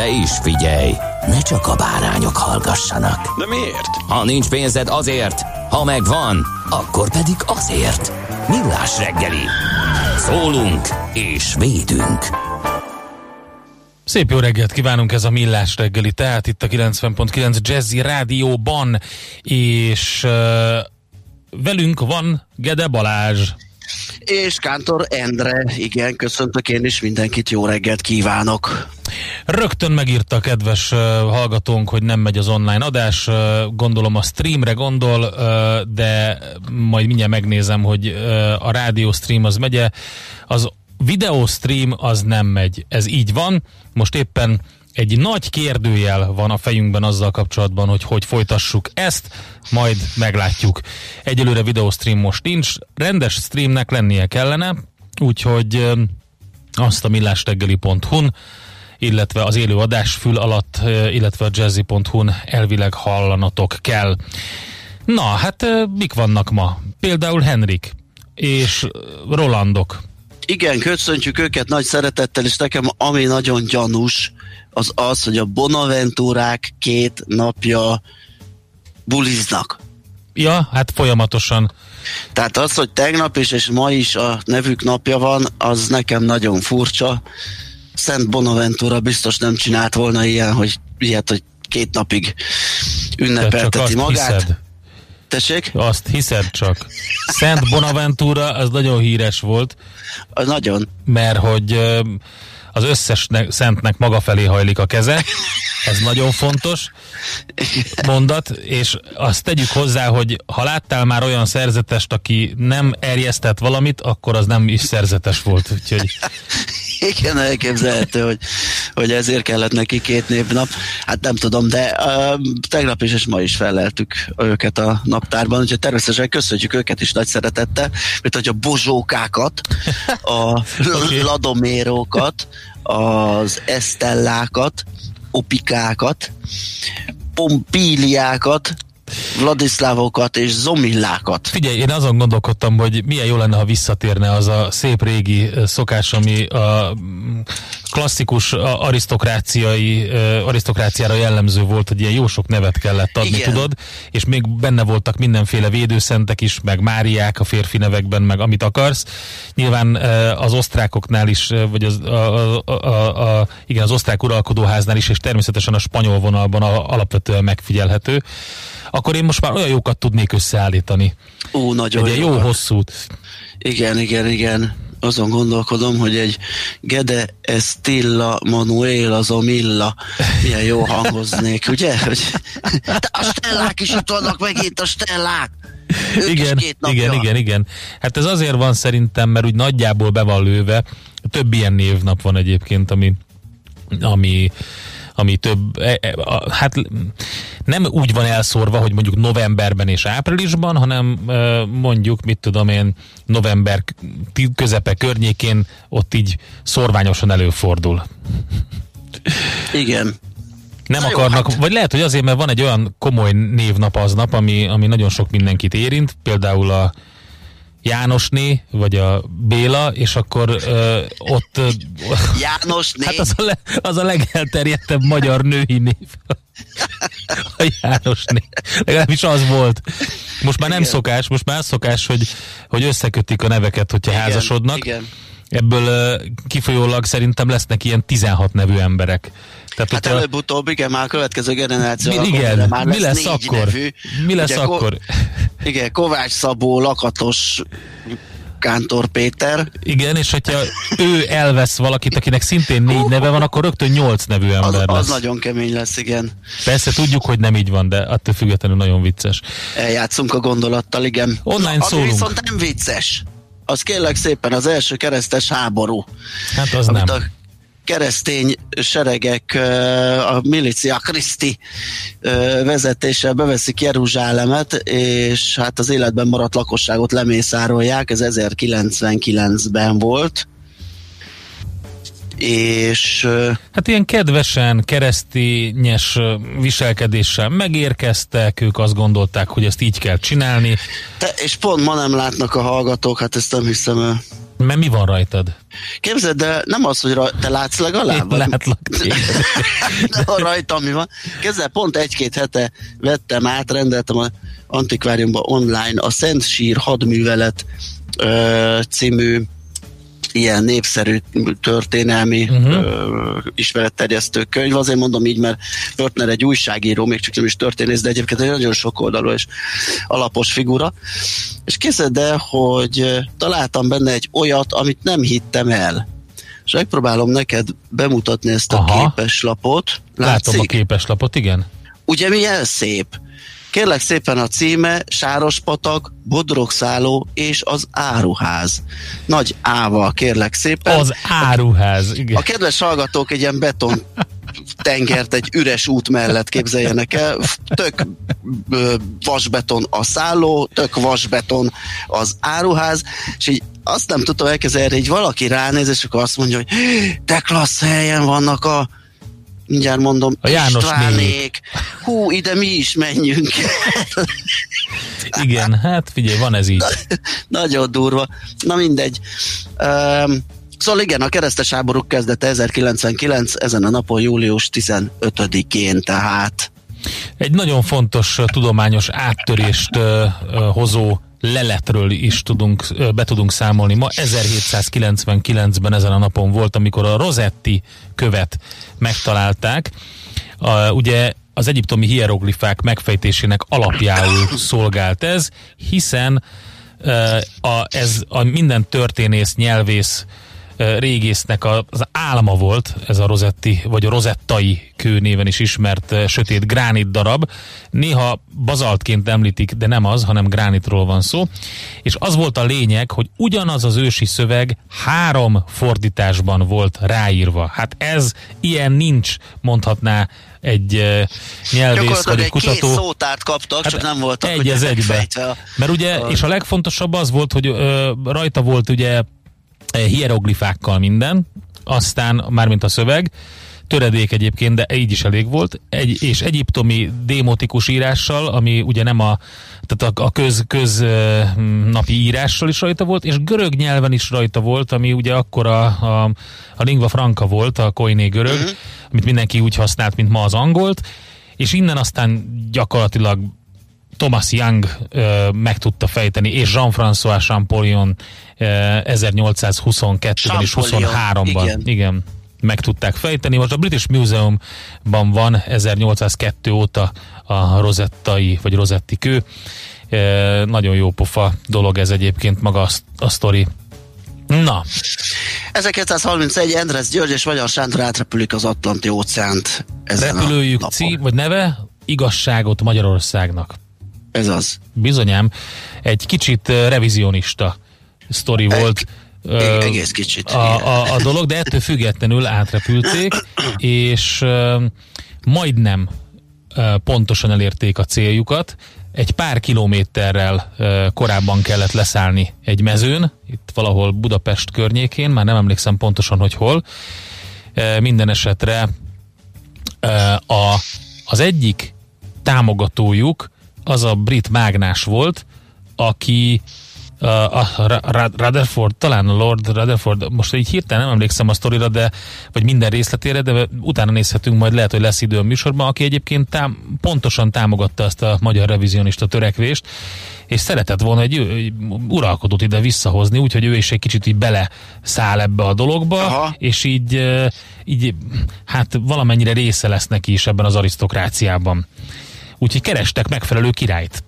De is figyelj, ne csak a bárányok hallgassanak. De miért? Ha nincs pénzed azért, ha megvan, akkor pedig azért. Millás reggeli. Szólunk és védünk. Szép jó reggelt kívánunk, ez a Millás reggeli, tehát itt a 90.9 Jazzy Rádióban, és uh, velünk van Gede Balázs. És Kántor Endre, igen, köszöntök én is mindenkit, jó reggelt kívánok! Rögtön megírta a kedves hallgatónk, hogy nem megy az online adás, gondolom a streamre gondol, de majd mindjárt megnézem, hogy a rádió stream az megye, az videó stream az nem megy, ez így van, most éppen egy nagy kérdőjel van a fejünkben azzal kapcsolatban, hogy hogy folytassuk ezt, majd meglátjuk. Egyelőre videostream most nincs, rendes streamnek lennie kellene, úgyhogy azt a millástegeli.hu-n illetve az élő adás fül alatt, illetve a jazzy.hu-n elvileg hallanatok kell. Na, hát mik vannak ma? Például Henrik és Rolandok. Igen, köszöntjük őket nagy szeretettel, és nekem ami nagyon gyanús, az az, hogy a Bonaventúrák két napja buliznak. Ja, hát folyamatosan. Tehát az, hogy tegnap is és ma is a nevük napja van, az nekem nagyon furcsa. Szent Bonaventura biztos nem csinált volna ilyen, hogy ilyet, hogy két napig ünnepelteti magát. hiszed. Tessék? Azt hiszed csak. Szent Bonaventura az nagyon híres volt, Az nagyon. mert hogy az összes ne- szentnek maga felé hajlik a keze. Ez nagyon fontos mondat, és azt tegyük hozzá, hogy ha láttál már olyan szerzetest, aki nem erjesztett valamit, akkor az nem is szerzetes volt. Úgyhogy Igen, elképzelhető, hogy, hogy ezért kellett neki két névnap. Hát nem tudom, de uh, tegnap is és ma is feleltük őket a naptárban, úgyhogy természetesen köszönjük őket is nagy szeretettel, mint hogy a bozsókákat, a Oké. ladomérókat, az esztellákat, opikákat, pompíliákat, Vladislávokat és zomillákat. Figyelj, én azon gondolkodtam, hogy milyen jó lenne, ha visszatérne az a szép régi szokás, ami a mm, klasszikus arisztokráciai, arisztokráciára jellemző volt, hogy ilyen jó sok nevet kellett adni, Igen. tudod, és még benne voltak mindenféle védőszentek is, meg Máriák a férfi nevekben, meg amit akarsz. Nyilván az osztrákoknál is, vagy az, a, a, a, a, igen, az osztrák uralkodóháznál is, és természetesen a spanyol vonalban a, alapvetően megfigyelhető. Akkor én most már olyan jókat tudnék összeállítani. Ó, nagyon Egy jó jó. hosszút. Igen, igen, igen. Azon gondolkodom, hogy egy Gede Estilla Manuel az Omilla milyen jó hangoznék, ugye? Hogy, de a stellák is itt vannak megint, a stellák! Ők igen, igen, igen, igen. Hát ez azért van szerintem, mert úgy nagyjából be van lőve. Több ilyen névnap van egyébként, ami, ami, ami több, e, e, hát nem úgy van elszórva, hogy mondjuk novemberben és áprilisban, hanem e, mondjuk, mit tudom én, november közepe környékén ott így szorványosan előfordul. Igen. Nem Na jó, akarnak, hát- vagy lehet, hogy azért, mert van egy olyan komoly névnap aznap, ami, ami nagyon sok mindenkit érint, például a Jánosné, vagy a Béla, és akkor ö, ott ö, János név. hát az a, le, az a legelterjedtebb magyar női név. A Jánosné. Legalábbis az volt. Most már nem Igen. szokás, most már szokás, hogy, hogy összekötik a neveket, hogyha Igen, házasodnak. Igen. ebből uh, kifolyólag szerintem lesznek ilyen 16 nevű emberek. Tehát hát előbb-utóbb, igen, már a következő generáció. Mi, igen, már lesz mi lesz akkor? Nevű. Mi lesz ugye, akkor? Ko- igen, Kovács Szabó, Lakatos, Kántor Péter. Igen, és hogyha ő elvesz valakit, akinek szintén négy neve van, akkor rögtön nyolc nevű ember az, lesz. Az nagyon kemény lesz, igen. Persze tudjuk, hogy nem így van, de attól függetlenül nagyon vicces. Eljátszunk a gondolattal, igen. Online Na, szólunk. viszont nem vicces. Az kérlek szépen az első keresztes háború. Hát az nem. A keresztény seregek, a Milicia Christi vezetéssel beveszik Jeruzsálemet, és hát az életben maradt lakosságot lemészárolják, ez 1099-ben volt és... Hát ilyen kedvesen, keresztényes viselkedéssel megérkeztek, ők azt gondolták, hogy ezt így kell csinálni. Te, és pont ma nem látnak a hallgatók, hát ezt nem hiszem el. Mert mi van rajtad? Képzeld, de nem az, hogy raj, te látsz legalább? Én látlak De rajtam mi van. Képzeld, pont egy-két hete vettem át, rendeltem a antikváriumban online a Szent Sír hadművelet ö, című ilyen népszerű történelmi uh-huh. ö, ismeretterjesztő könyv. Azért mondom így, mert Pörtner egy újságíró, még csak nem is történész, de egyébként egy nagyon sok oldalú és alapos figura. És képzeld el, hogy találtam benne egy olyat, amit nem hittem el. És megpróbálom neked bemutatni ezt a Aha. képeslapot. Látszik? Látom a képeslapot, igen. Ugye milyen szép? Kérlek szépen a címe Sárospatak, Bodrogszálló és az Áruház. Nagy ával kérlek szépen. Az Áruház, igen. A kedves hallgatók egy ilyen beton tengert egy üres út mellett képzeljenek el. Tök vasbeton a szálló, tök vasbeton az áruház, és így azt nem tudtam elkezdeni, hogy valaki ránéz, és akkor azt mondja, hogy te klassz helyen vannak a mindjárt mondom, a János Istvánék, hú, ide mi is menjünk. Igen, hát figyelj, van ez így. Na, nagyon durva. Na mindegy. Um, Szóval igen, a keresztes háborúk kezdete 1099, ezen a napon július 15-én tehát. Egy nagyon fontos tudományos áttörést hozó leletről is tudunk, be tudunk számolni. Ma 1799-ben ezen a napon volt, amikor a Rosetti követ megtalálták. Uh, ugye az egyiptomi hieroglifák megfejtésének alapjául szolgált ez, hiszen a, ez a minden történész, nyelvész régésznek az álma volt, ez a rozetti, vagy a rozettai kő néven is ismert sötét gránit darab. Néha bazaltként említik, de nem az, hanem gránitról van szó. És az volt a lényeg, hogy ugyanaz az ősi szöveg három fordításban volt ráírva. Hát ez ilyen nincs, mondhatná egy uh, nyelvész vagy egy kutató. Két szótárt kaptak, hát csak nem voltak egy az egybe. Mert ugye, és a legfontosabb az volt, hogy uh, rajta volt ugye hieroglifákkal minden, aztán mármint a szöveg, töredék egyébként, de így is elég volt, egy, és egyiptomi démotikus írással, ami ugye nem a, tehát a, a köz, köz napi írással is rajta volt, és görög nyelven is rajta volt, ami ugye akkor a, a, a lingua franca volt, a koiné görög, uh-huh. amit mindenki úgy használt, mint ma az angolt, és innen aztán gyakorlatilag Thomas Young ö, meg tudta fejteni, és Jean-François Champollion 1822-ben és 23-ban. Igen. igen meg tudták fejteni. Most a British Museumban van 1802 óta a rozettai, vagy rozetti kő. E, nagyon jó pofa dolog ez egyébként maga a, a sztori. Na. 1931 Endres György és Magyar Sándor átrepülik az Atlanti óceánt. Repülőjük cím, vagy neve? Igazságot Magyarországnak. Ez az. Bizonyám, egy kicsit revizionista sztori volt. Egy, egész kicsit. A, a, a dolog, de ettől függetlenül átrepülték, és majdnem pontosan elérték a céljukat. Egy pár kilométerrel korábban kellett leszállni egy mezőn, itt valahol Budapest környékén, már nem emlékszem pontosan, hogy hol. Minden esetre a, az egyik támogatójuk az a brit mágnás volt, aki a, a Rutherford, talán a Lord Rutherford, most így hirtelen nem emlékszem a sztorira, de, vagy minden részletére, de utána nézhetünk, majd lehet, hogy lesz idő a műsorban, aki egyébként tám, pontosan támogatta ezt a magyar revizionista törekvést, és szeretett volna egy, egy uralkodót ide visszahozni, úgyhogy ő is egy kicsit így bele száll ebbe a dologba, Aha. és így, így hát valamennyire része lesz neki is ebben az arisztokráciában. Úgyhogy kerestek megfelelő királyt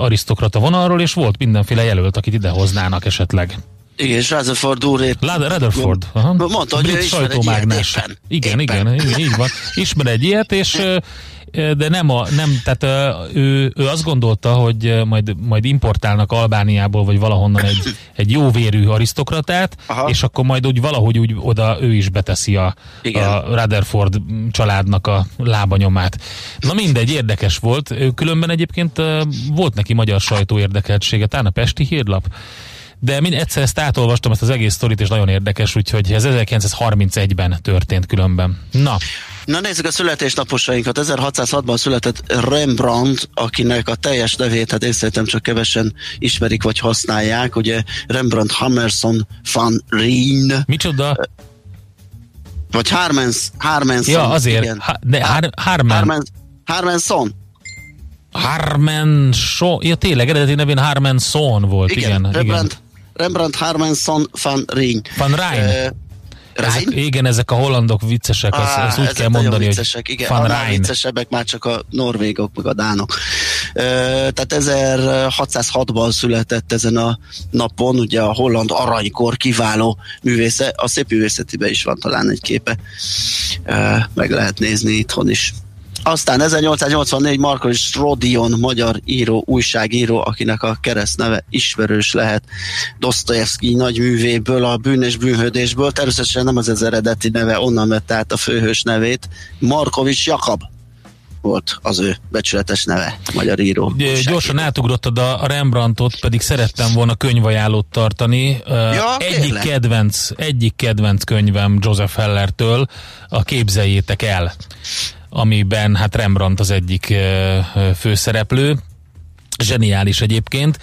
arisztokrata vonalról, és volt mindenféle jelölt, akit idehoznának esetleg. Igen, és Rutherford úr épp... Rutherford. Aha. Mondta, hogy Brit sajtómágnes. éppen. Igen, Éppen. igen, így van. Ismer egy ilyet, és de nem, a, nem tehát ő, ő azt gondolta, hogy majd, majd importálnak Albániából, vagy valahonnan egy, egy jóvérű arisztokratát, Aha. és akkor majd úgy valahogy úgy oda ő is beteszi a, Igen. a Rutherford családnak a lábanyomát. Na mindegy, érdekes volt. Különben egyébként volt neki magyar sajtó érdekeltsége, talán a Pesti hírlap. De mind egyszer ezt átolvastam, ezt az egész sztorit, és nagyon érdekes, úgyhogy ez 1931-ben történt különben. Na, Na nézzük a születésnaposainkat. 1606-ban született Rembrandt, akinek a teljes nevét, hát én szerintem csak kevesen ismerik vagy használják. Ugye Rembrandt Hammerson van Rijn, micsoda? vagy Harmens, Harmenson. Ja, azért. Igen. Ha, de Har, Harman. Harmen, Harmenson. Harman so, ja tényleg, eredeti nevén Harman Son volt, Igen, igen. igen. Rembrandt, Rembrandt Harmenson van Rijn. Van Rijn. Uh, Ezek, igen, ezek a hollandok viccesek, azt, Á, azt úgy kell mondani, viccesek, hogy igen. Van Rijn. viccesebbek már csak a norvégok, meg a dánok. Ö, tehát 1606-ban született ezen a napon, ugye a holland aranykor kiváló művésze, a szép művészetiben is van talán egy képe, Ö, meg lehet nézni itthon is. Aztán 1884 Markovics Rodion, magyar író, újságíró, akinek a keresztneve ismerős lehet Dostoyevsky nagy művéből, a bűn és bűnhődésből. Természetesen nem az ez eredeti neve, onnan vette át a főhős nevét. Markovics Jakab volt az ő becsületes neve, magyar író. Gyorsan átugrottad a Rembrandtot, pedig szerettem volna könyvajánlót tartani. Ja, egyik kérlek. kedvenc, egyik kedvenc könyvem Joseph Hellertől, a Képzeljétek el, amiben hát Rembrandt az egyik főszereplő. Zseniális egyébként.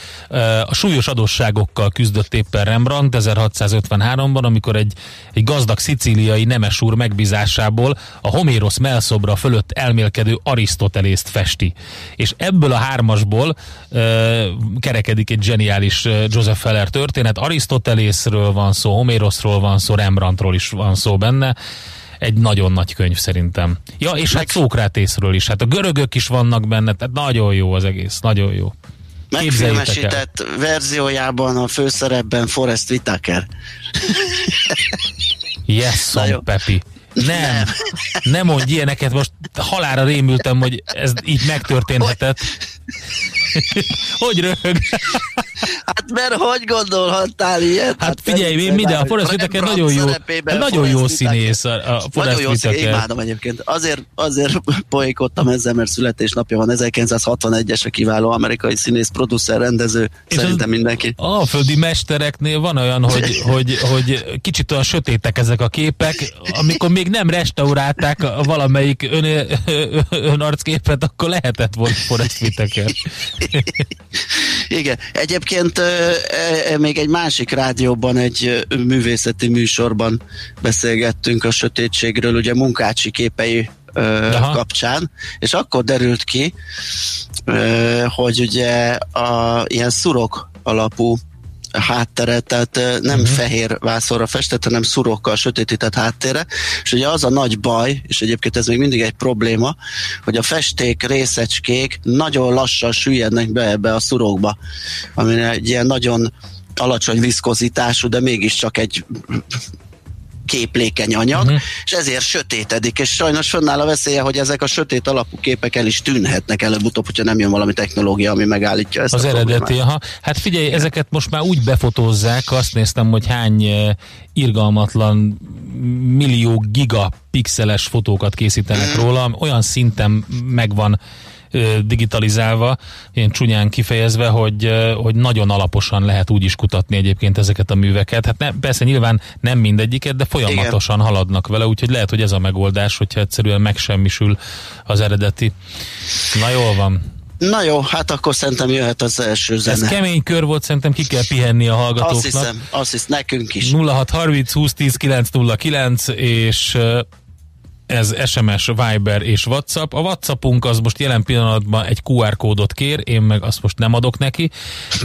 A súlyos adósságokkal küzdött éppen Rembrandt 1653-ban, amikor egy, egy gazdag szicíliai nemes úr megbízásából a Homérosz melszobra fölött elmélkedő Arisztotelészt festi. És ebből a hármasból ö, kerekedik egy zseniális Joseph Feller történet. Arisztotelészről van szó, Homéroszról van szó, Rembrandtról is van szó benne. Egy nagyon nagy könyv szerintem. Ja, és hát Szókrátészről is. Hát a görögök is vannak benne, tehát nagyon jó az egész, nagyon jó. Megfilmesített verziójában a főszerepben Forrest Whitaker. Yes, Pepi. Nem, nem mondj ilyeneket, most halára rémültem, hogy ez így megtörténhetett. hogy röhög? Hát mert hogy gondolhattál ilyet? Hát figyelj, én minden, a Forrest hogy Whitaker nagyon jó, nagyon jó színész a, a Nagyon Forrest jó színész, imádom egyébként. Azért, azért poékodtam ezzel, mert születésnapja van 1961-es a kiváló amerikai színész, producer, rendező, És szerintem mindenki. A földi mestereknél van olyan, hogy, hogy, hogy kicsit olyan sötétek ezek a képek, amikor még nem restaurálták a valamelyik ön, önarcképet, akkor lehetett volna Forrest Whitaker. Igen. Egyébként ö, ö, még egy másik rádióban, egy művészeti műsorban beszélgettünk a sötétségről, ugye munkácsi képei Aha. kapcsán, és akkor derült ki, hogy ugye a ilyen szurok alapú hátteret, tehát nem uh-huh. fehér vászorra festett, hanem szurokkal sötétített háttérre, és ugye az a nagy baj, és egyébként ez még mindig egy probléma, hogy a festék részecskék nagyon lassan süllyednek be ebbe a szurokba, ami egy ilyen nagyon alacsony viszkozitású, de mégiscsak egy képlékeny anyag, uh-huh. és ezért sötétedik, és sajnos fönnáll a veszélye, hogy ezek a sötét alapú képek el is tűnhetnek előbb-utóbb, hogyha nem jön valami technológia, ami megállítja ezt Az a eredeti, problémát. aha. Hát figyelj, ezeket most már úgy befotózzák, azt néztem, hogy hány eh, irgalmatlan millió gigapixeles fotókat készítenek róla, olyan szinten megvan digitalizálva, ilyen csúnyán kifejezve, hogy, hogy nagyon alaposan lehet úgy is kutatni egyébként ezeket a műveket. Hát ne, persze nyilván nem mindegyiket, de folyamatosan Igen. haladnak vele, úgyhogy lehet, hogy ez a megoldás, hogyha egyszerűen megsemmisül az eredeti. Na jól van. Na jó, hát akkor szerintem jöhet az első zene. Ez kemény kör volt, szerintem ki kell pihenni a hallgatóknak. azt hiszem, azt hiszem, nekünk is. 0630 20 10 909 és ez SMS, Viber és WhatsApp. A WhatsAppunk az most jelen pillanatban egy QR kódot kér, én meg azt most nem adok neki,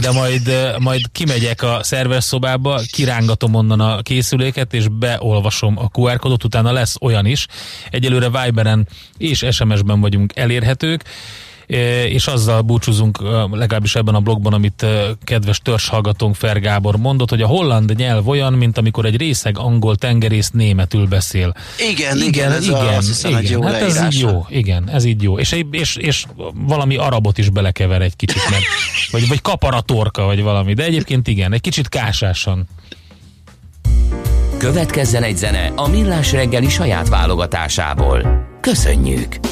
de majd, majd kimegyek a szerverszobába, kirángatom onnan a készüléket, és beolvasom a QR kódot, utána lesz olyan is. Egyelőre Viberen és SMS-ben vagyunk elérhetők és azzal búcsúzunk legalábbis ebben a blogban, amit kedves törzshallgatónk Fer Gábor mondott, hogy a holland nyelv olyan, mint amikor egy részeg angol tengerész németül beszél. Igen, igen, igen ez igen, a, azt hiszem, igen. Egy jó hát ez így jó, igen, ez így jó. És, és, és valami arabot is belekever egy kicsit, mert, vagy, vagy kaparatorka, vagy valami, de egyébként igen, egy kicsit kásásan. Következzen egy zene a Millás reggeli saját válogatásából. Köszönjük!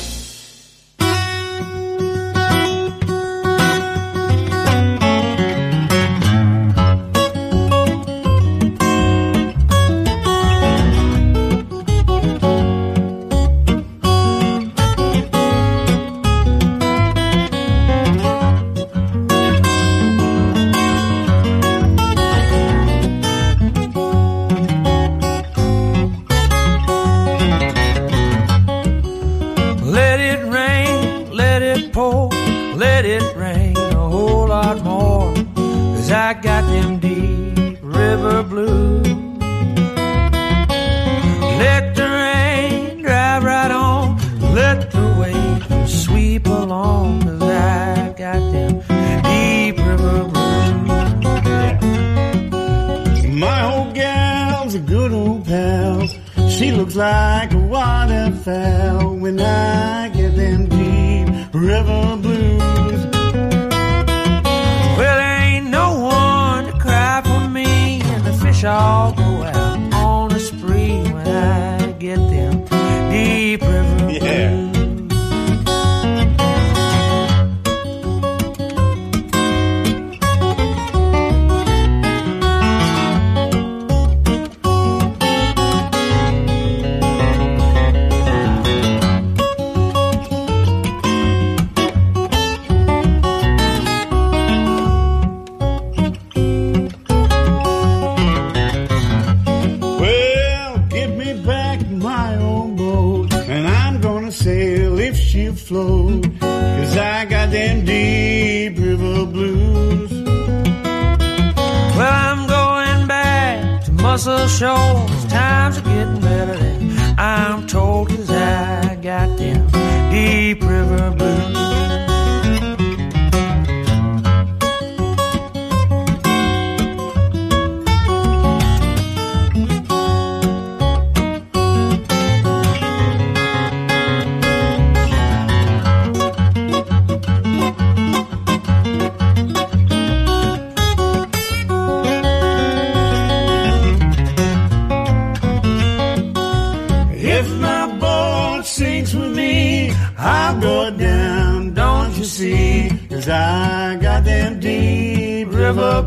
looks like waterfowl when I get them deep river blues. Well, ain't no one to cry for me, and the fish all go out on a spree when I get them deep river blues.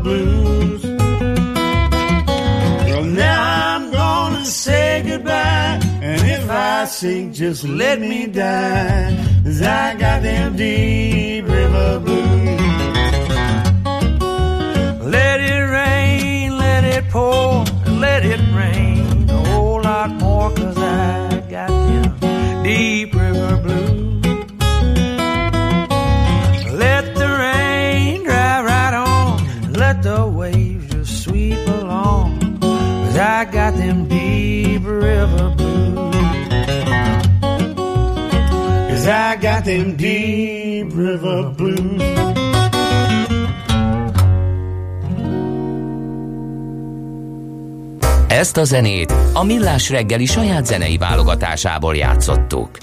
blues. Well, now I'm gonna say goodbye, and if I sink, just let me die, cause I got them deep river blues. Let it rain, let it pour, let it rain. Ezt a zenét a Millás reggeli saját zenei válogatásából játszottuk.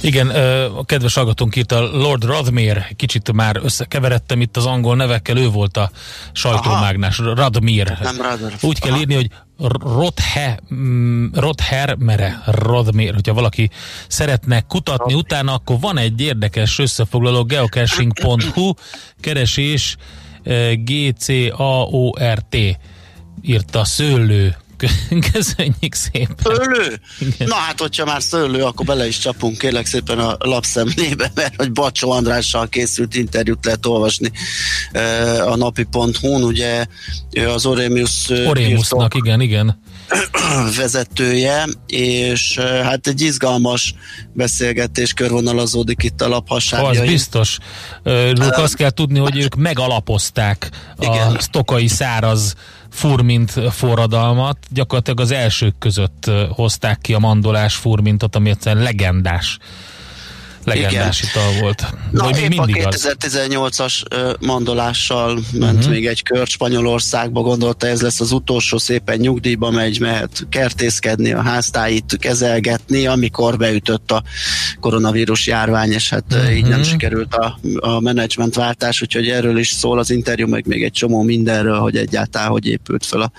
Igen, a kedves hallgatónk írta, Lord Radmir, kicsit már összekeveredtem itt az angol nevekkel, ő volt a sajtómágnás, Radmir. Nem Rador. Úgy kell Aha. írni, hogy Rothe, mm, Rother mere, Rodmir, hogyha valaki szeretne kutatni utána, akkor van egy érdekes összefoglaló geocaching.hu keresés GCAORT írta Szőlő Köszönjük szépen. Szőlő? Na hát, hogyha már szőlő, akkor bele is csapunk kérlek szépen a lapszemlébe, mert hogy Bacsó Andrással készült interjút lehet olvasni a napi.hu-n, ugye az Orémius Orémusnak, igen, igen vezetője, és hát egy izgalmas beszélgetés körvonalazódik itt a laphasságjain. Az biztos. Luke, azt kell tudni, hogy ők megalapozták Igen. a stokai száraz furmint forradalmat, gyakorlatilag az elsők között hozták ki a mandolás furmintot, ami egyszerűen legendás legendás Igen. ital volt. Na, Vagy épp mindig a 2018-as mandolással ment uh-huh. még egy kört Spanyolországba, gondolta ez lesz az utolsó, szépen nyugdíjba megy, mehet kertészkedni, a háztáit kezelgetni, amikor beütött a koronavírus járvány, és hát uh-huh. így nem mhm. sikerült a, a menedzsmentváltás, úgyhogy erről is szól az interjú, meg még egy csomó mindenről, hogy egyáltalán hogy épült fel a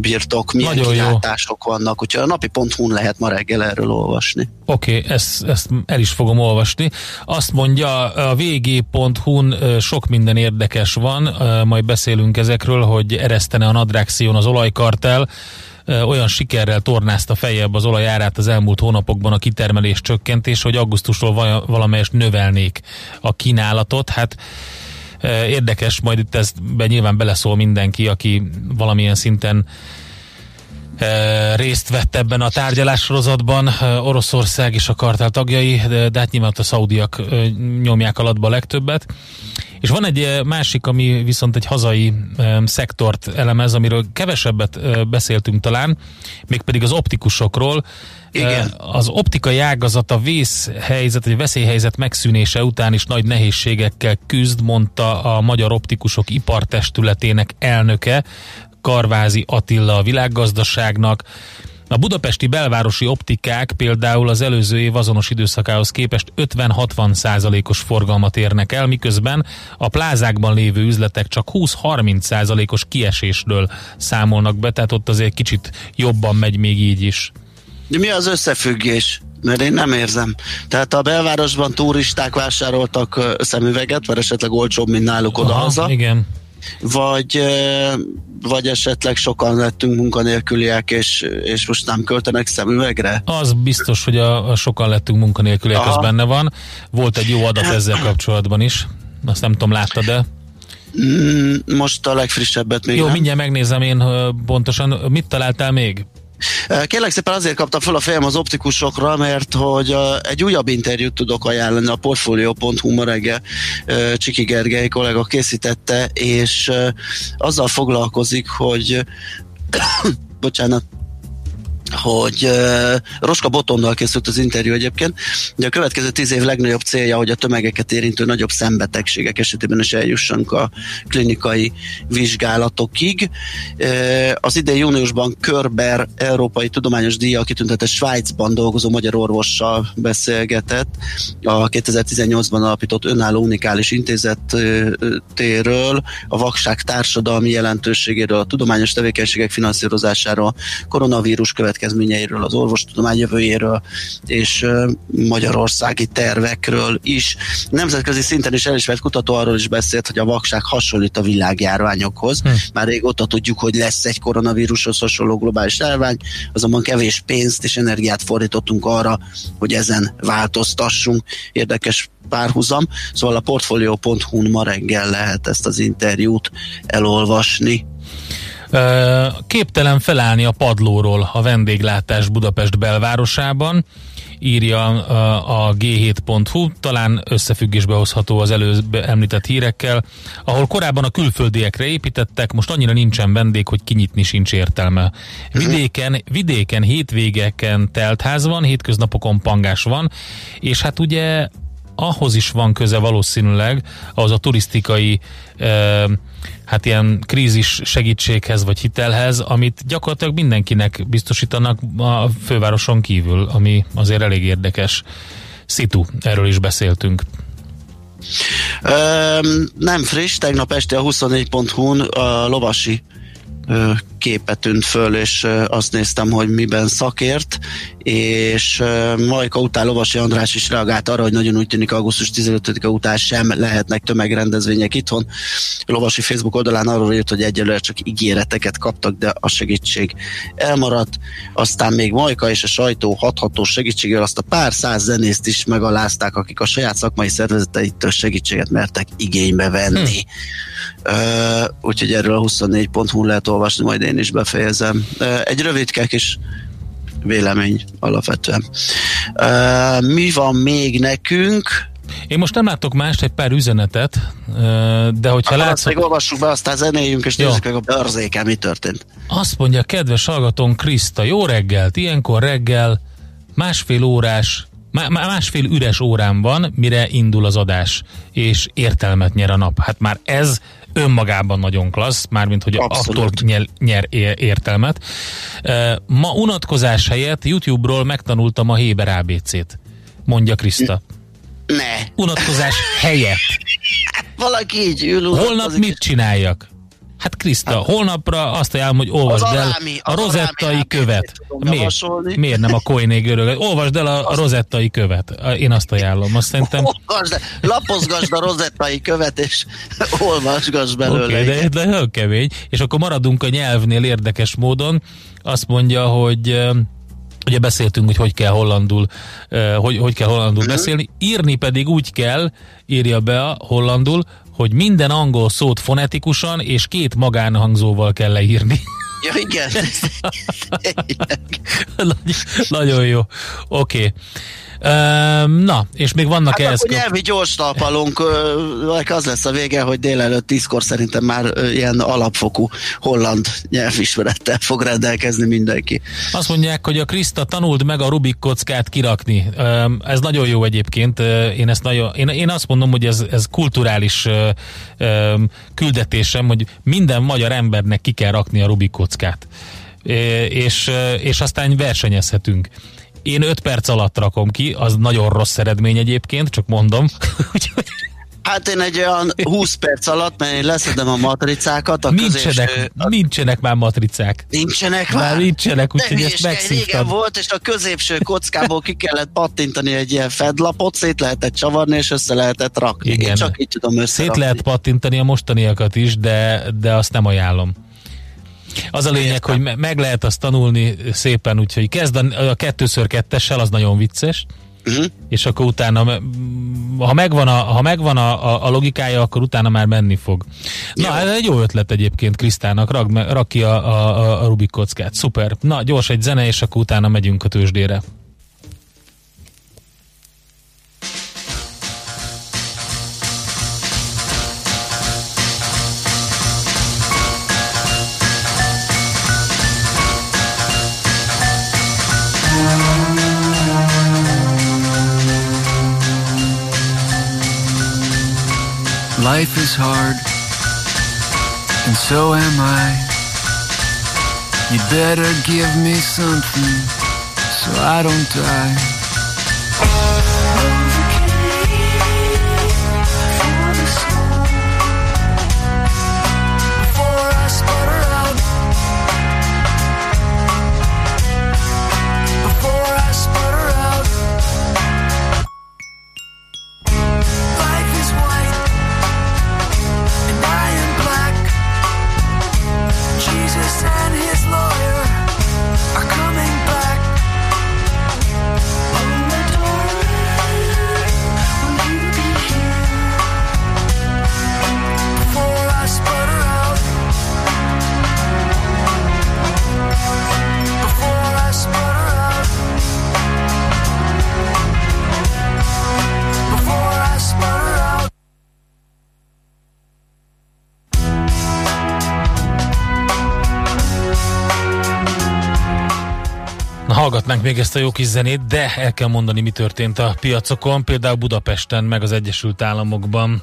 birtok, milyen Nagyon kilátások jó. vannak, úgyhogy a napi hu lehet ma reggel erről olvasni. Oké, okay, ezt, ezt el is fogom fogom olvasni. Azt mondja, a vg.hu-n sok minden érdekes van, majd beszélünk ezekről, hogy eresztene a nadrágszíjon az olajkartel, olyan sikerrel tornázta feljebb az olajárát az elmúlt hónapokban a kitermelés csökkentés, hogy augusztustól valamelyest növelnék a kínálatot. Hát érdekes, majd itt ezt be nyilván beleszól mindenki, aki valamilyen szinten részt vett ebben a tárgyalássorozatban Oroszország és a kartál tagjai, de, hát nyilván a szaudiak nyomják alatba a legtöbbet. És van egy másik, ami viszont egy hazai szektort elemez, amiről kevesebbet beszéltünk talán, mégpedig az optikusokról. Igen. Az optikai ágazat a vészhelyzet, vagy veszélyhelyzet megszűnése után is nagy nehézségekkel küzd, mondta a Magyar Optikusok Ipartestületének elnöke, Karvázi Attila a világgazdaságnak. A budapesti belvárosi optikák például az előző év azonos időszakához képest 50-60 százalékos forgalmat érnek el, miközben a plázákban lévő üzletek csak 20-30 százalékos kiesésről számolnak be, tehát ott azért kicsit jobban megy még így is. De mi az összefüggés? Mert én nem érzem. Tehát a belvárosban turisták vásároltak szemüveget, vagy esetleg olcsóbb, mint náluk oda-haza. Igen vagy, vagy esetleg sokan lettünk munkanélküliek, és, és most nem költenek szemüvegre? Az biztos, hogy a, a sokan lettünk munkanélküliek, Aha. ez benne van. Volt egy jó adat ezzel kapcsolatban is. Azt nem tudom, láttad de mm, Most a legfrissebbet még Jó, nem. mindjárt megnézem én pontosan. Mit találtál még? Kérlek szépen azért kaptam fel a fejem az optikusokra, mert hogy egy újabb interjút tudok ajánlani a Portfolio.hu ma reggel Csiki Gergely kollega készítette, és azzal foglalkozik, hogy bocsánat, hogy uh, Roska Botondal készült az interjú egyébként, de a következő tíz év legnagyobb célja, hogy a tömegeket érintő nagyobb szembetegségek esetében is eljussanak a klinikai vizsgálatokig. Uh, az idei júniusban Körber Európai Tudományos Díja kitüntetett Svájcban dolgozó magyar orvossal beszélgetett a 2018-ban alapított önálló unikális intézettéről, a vakság társadalmi jelentőségéről, a tudományos tevékenységek finanszírozásáról, koronavírus következő következményeiről, az orvostudomány jövőjéről és magyarországi tervekről is. Nemzetközi szinten is elismert kutató arról is beszélt, hogy a vakság hasonlít a világjárványokhoz. Hm. Már régóta tudjuk, hogy lesz egy koronavírushoz hasonló globális járvány, azonban kevés pénzt és energiát fordítottunk arra, hogy ezen változtassunk. Érdekes párhuzam. Szóval a portfolio.hu-n ma reggel lehet ezt az interjút elolvasni. Képtelen felállni a padlóról a vendéglátás Budapest belvárosában, írja a g7.hu, talán összefüggésbe hozható az előbb említett hírekkel, ahol korábban a külföldiekre építettek, most annyira nincsen vendég, hogy kinyitni sincs értelme. Vidéken, vidéken hétvégeken teltház van, hétköznapokon pangás van, és hát ugye ahhoz is van köze valószínűleg, az a turisztikai eh, hát ilyen krízis segítséghez vagy hitelhez, amit gyakorlatilag mindenkinek biztosítanak a fővároson kívül, ami azért elég érdekes. Szitu, erről is beszéltünk. Ö, nem friss, tegnap este a 24.hu-n a Lovasi képe tűnt föl, és azt néztem, hogy miben szakért, és Majka után Lovasi András is reagált arra, hogy nagyon úgy tűnik augusztus 15-e után sem lehetnek tömegrendezvények itthon. Lovasi Facebook oldalán arról írt, hogy egyelőre csak ígéreteket kaptak, de a segítség elmaradt. Aztán még Majka és a sajtó hatható segítségével azt a pár száz zenészt is megalázták, akik a saját szakmai szervezeteitől segítséget mertek igénybe venni. Hm. Uh, úgyhogy erről a 24.hu lehet olvasni, majd én is befejezem. Uh, egy rövidke kis vélemény alapvetően. Mi van még nekünk? Én most nem látok mást, egy pár üzenetet, de hogyha Akkor látszok... Még olvassuk be, aztán zenéljünk, és nézzük meg a bőrzéken, mi történt. Azt mondja kedves hallgatón Kriszta, jó reggelt, ilyenkor reggel másfél órás másfél üres órán van, mire indul az adás, és értelmet nyer a nap. Hát már ez önmagában nagyon klassz, mármint hogy Abszolút. attól nyer, nyer értelmet. Ma unatkozás helyett YouTube-ról megtanultam a Héber ABC-t, mondja Kriszta. Ne. Unatkozás helyett. Valaki így ül. Holnap mit csináljak? Hát Kriszta, hát, holnapra azt ajánlom, hogy olvasd el arámi, a rozettai követ. Miért? Miért nem a koiné görög? Olvasd el a, a rozettai követ. Én azt ajánlom. Azt szerintem... Olvasd, lapozgasd a rozettai követ, és olvasgass belőle. Okay, de, de nagyon kemény. És akkor maradunk a nyelvnél érdekes módon. Azt mondja, hogy ugye beszéltünk, hogy hogy kell hollandul, hogy, hogy kell hollandul uh-huh. beszélni, írni pedig úgy kell, írja be a hollandul, hogy minden angol szót fonetikusan és két magánhangzóval kell leírni. Ja, igen. Nagyon jó. Oké. Okay. Na, és még vannak hát ehhez... Akkor nyelvi gyors talpalunk, az lesz a vége, hogy délelőtt tízkor szerintem már ilyen alapfokú holland nyelvismerettel fog rendelkezni mindenki. Azt mondják, hogy a Krista tanult meg a Rubik kockát kirakni. Ez nagyon jó egyébként. Én, ezt nagyon, én, én azt mondom, hogy ez, ez kulturális küldetésem, hogy minden magyar embernek ki kell rakni a Rubik kockát. És, és aztán versenyezhetünk. Én 5 perc alatt rakom ki, az nagyon rossz eredmény egyébként, csak mondom. Hát én egy olyan 20 perc alatt, mert én leszedem a matricákat. A nincsenek, középső, a... nincsenek már matricák. Nincsenek már? Már nincsenek, úgyhogy ezt megszívtam. Régen volt, és a középső kockából ki kellett pattintani egy ilyen fedlapot, szét lehetett csavarni, és össze lehetett rakni. Igen. Én csak így tudom összerakni. Szét lehet pattintani a mostaniakat is, de, de azt nem ajánlom. Az a lényeg, hogy meg lehet azt tanulni szépen, úgyhogy kezd a, a kettőször kettessel, az nagyon vicces. Uh-huh. És akkor utána, ha megvan, a, ha megvan a, a, a logikája, akkor utána már menni fog. Na, jó. ez egy jó ötlet egyébként Krisztának, rak, rak ki a, a, a Rubik kockát. Szuper. Na, gyors egy zene, és akkor utána megyünk a tőzsdére. Life is hard, and so am I. You better give me something so I don't die. Hallgatnánk még ezt a jó kis zenét, de el kell mondani, mi történt a piacokon, például Budapesten, meg az Egyesült Államokban.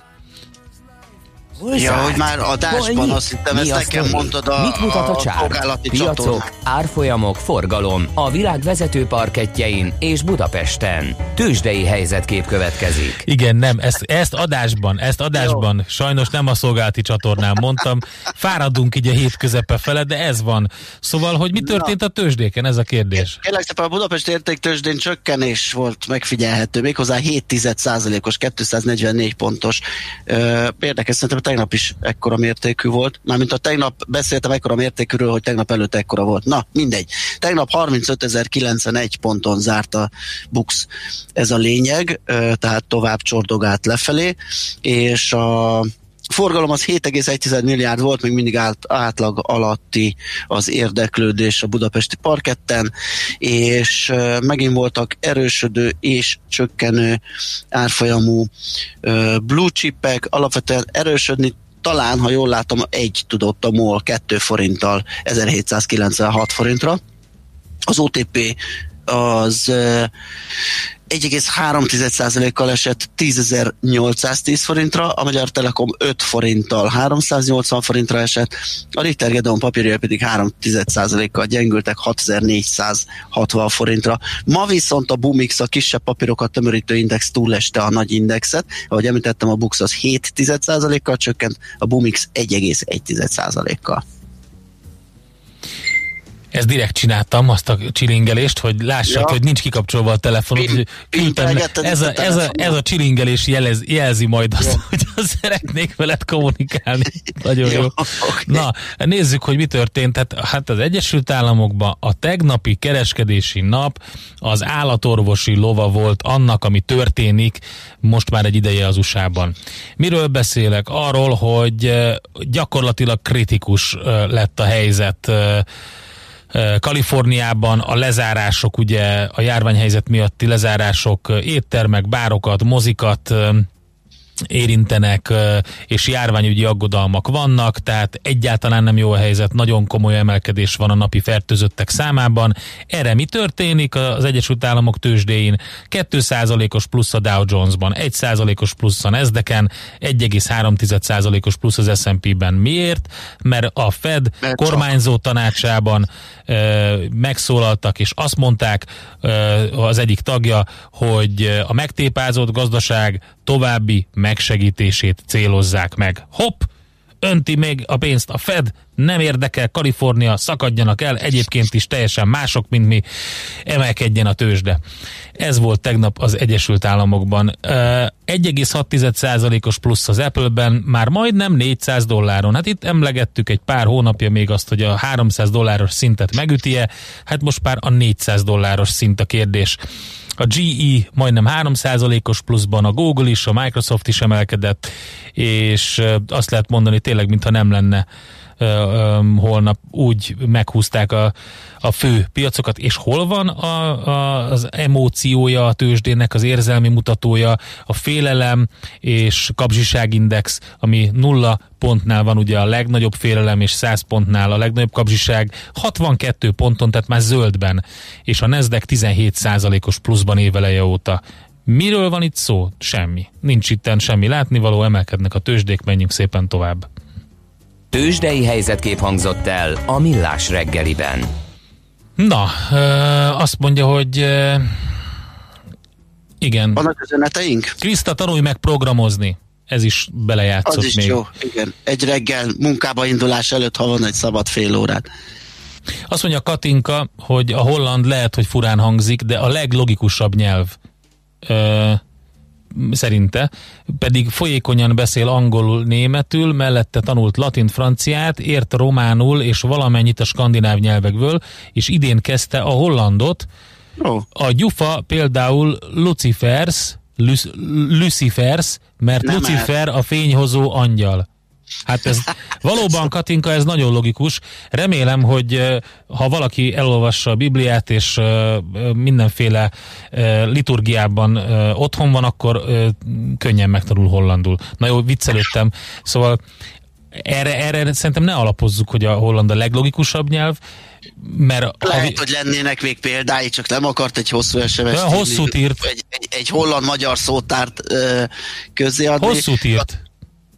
Hol ja, hogy már adásban azt hittem, ezt nekem mondtad a, Mit mutat a, a csár? Piacok, árfolyamok, forgalom a világ vezető parketjein és Budapesten. Tősdei helyzetkép következik. Igen, nem, ezt, ezt adásban, ezt adásban, Jó. sajnos nem a szolgálati csatornán mondtam, fáradunk így a hét közepe fele, de ez van. Szóval, hogy mi történt a tőzsdéken, ez a kérdés? Kérlek szépen, a Budapest értéktőzsdén csökkenés volt megfigyelhető, méghozzá 7 os 244 pontos. Érdekes, szerintem tegnap is ekkora mértékű volt. Mármint a tegnap beszéltem ekkora mértékűről, hogy tegnap előtt ekkora volt. Na, mindegy. Tegnap 35.091 ponton zárt a Bux. Ez a lényeg, tehát tovább csordogált lefelé, és a forgalom az 7,1 milliárd volt, még mindig át, átlag alatti az érdeklődés a budapesti parketten, és megint voltak erősödő és csökkenő árfolyamú blue chipek, alapvetően erősödni talán, ha jól látom, egy tudott a MOL 2 forinttal 1796 forintra. Az OTP az 1,3%-kal esett 10.810 forintra, a Magyar Telekom 5 forinttal 380 forintra esett, a Ritter Gedeon papírja pedig 3,1%-kal gyengültek 6.460 forintra. Ma viszont a Bumix a kisebb papírokat tömörítő index túleste a nagy indexet, ahogy említettem, a Bux az 7,1%-kal csökkent, a Bumix 1,1%-kal. Ezt direkt csináltam, azt a csilingelést, hogy lássad, ja. hogy nincs kikapcsolva a telefonod. Pin, küldtem, ez, a, ez, a, ez a csilingelés jelez, jelzi majd azt, jó. hogy azt szeretnék veled kommunikálni. Nagyon jó. jó. Okay. Na, nézzük, hogy mi történt. Hát, hát az Egyesült Államokban a tegnapi kereskedési nap az állatorvosi lova volt annak, ami történik most már egy ideje az USA-ban. Miről beszélek? Arról, hogy eh, gyakorlatilag kritikus eh, lett a helyzet eh, Kaliforniában a lezárások, ugye a járványhelyzet miatti lezárások, éttermek, bárokat, mozikat érintenek, és járványügyi aggodalmak vannak, tehát egyáltalán nem jó a helyzet, nagyon komoly emelkedés van a napi fertőzöttek számában. Erre mi történik az Egyesült Államok tőzsdéin? 2%-os plusz a Dow Jones-ban, 1%-os plusz a Nasdaq-en, 1,3%-os plusz az S&P-ben. Miért? Mert a Fed Mert kormányzó tanácsában megszólaltak, és azt mondták az egyik tagja, hogy a megtépázott gazdaság további megsegítését célozzák meg. Hopp! Önti még a pénzt a Fed, nem érdekel Kalifornia, szakadjanak el, egyébként is teljesen mások, mint mi, emelkedjen a tőzsde. Ez volt tegnap az Egyesült Államokban. 1,6%-os plusz az Apple-ben, már majdnem 400 dolláron. Hát itt emlegettük egy pár hónapja még azt, hogy a 300 dolláros szintet megüti-e, hát most már a 400 dolláros szint a kérdés. A GE majdnem 3%-os pluszban, a Google is, a Microsoft is emelkedett, és azt lehet mondani tényleg, mintha nem lenne holnap úgy meghúzták a, a fő piacokat, és hol van a, a, az emóciója a tőzsdének, az érzelmi mutatója, a félelem és kapzsiságindex, ami nulla pontnál van ugye a legnagyobb félelem, és 100 pontnál a legnagyobb kapzsiság, 62 ponton, tehát már zöldben, és a Nasdaq 17 os pluszban éveleje óta. Miről van itt szó? Semmi. Nincs itten semmi látnivaló, emelkednek a tőzsdék, menjünk szépen tovább. Tőzsdei helyzetkép hangzott el a Millás reggeliben. Na, azt mondja, hogy igen. Vannak üzeneteink? Kriszta, tanulj meg programozni. Ez is belejátszott Az is még. jó, igen. Egy reggel munkába indulás előtt, ha van egy szabad fél órát. Azt mondja Katinka, hogy a holland lehet, hogy furán hangzik, de a leglogikusabb nyelv. Ö, szerinte, pedig folyékonyan beszél angolul, németül, mellette tanult latin, franciát, ért románul és valamennyit a skandináv nyelvekből, és idén kezdte a hollandot. Oh. A gyufa például Lucifers, Lucifers, mert Nem Lucifer a fényhozó angyal. Hát ez valóban, Katinka, ez nagyon logikus. Remélem, hogy ha valaki elolvassa a Bibliát, és mindenféle liturgiában otthon van, akkor könnyen megtanul hollandul. Na jó, viccelődtem. Szóval erre, erre szerintem ne alapozzuk, hogy a holland a leglogikusabb nyelv, mert Lehet, ha... hogy lennének még példái, csak nem akart egy hosszú sms Hosszút írt. Egy, egy, egy holland-magyar szótárt uh, közéadni. Hosszút írt.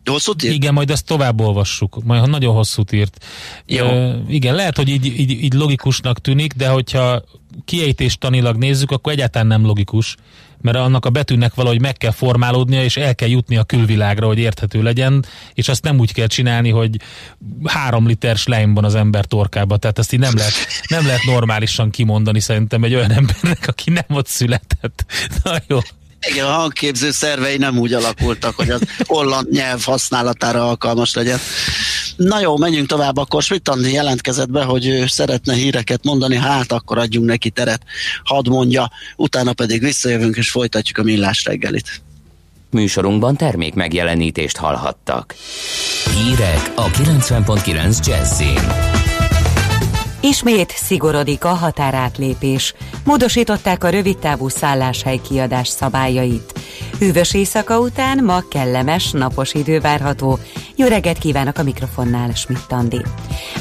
Hosszút írt? Igen, majd ezt tovább olvassuk. Majd nagyon hosszút írt. Jó. Uh, igen, lehet, hogy így, így, így logikusnak tűnik, de hogyha kiejtéstanilag nézzük, akkor egyáltalán nem logikus, mert annak a betűnek valahogy meg kell formálódnia, és el kell jutni a külvilágra, hogy érthető legyen, és azt nem úgy kell csinálni, hogy három liter slime az ember torkába, tehát ezt így nem lehet, nem lehet normálisan kimondani szerintem egy olyan embernek, aki nem ott született. Na jó. Igen, a hangképző szervei nem úgy alakultak, hogy az holland nyelv használatára alkalmas legyen. Na jó, menjünk tovább, akkor Schmidt Andi jelentkezett be, hogy ő szeretne híreket mondani, hát akkor adjunk neki teret, hadd mondja, utána pedig visszajövünk és folytatjuk a millás reggelit. Műsorunkban termék megjelenítést hallhattak. Hírek a 90.9 Jazzin. Ismét szigorodik a határátlépés. Módosították a rövidtávú szálláshely kiadás szabályait. Hűvös éjszaka után ma kellemes, napos idő várható. Jó reggelt kívánok a mikrofonnál, Schmidt Andi.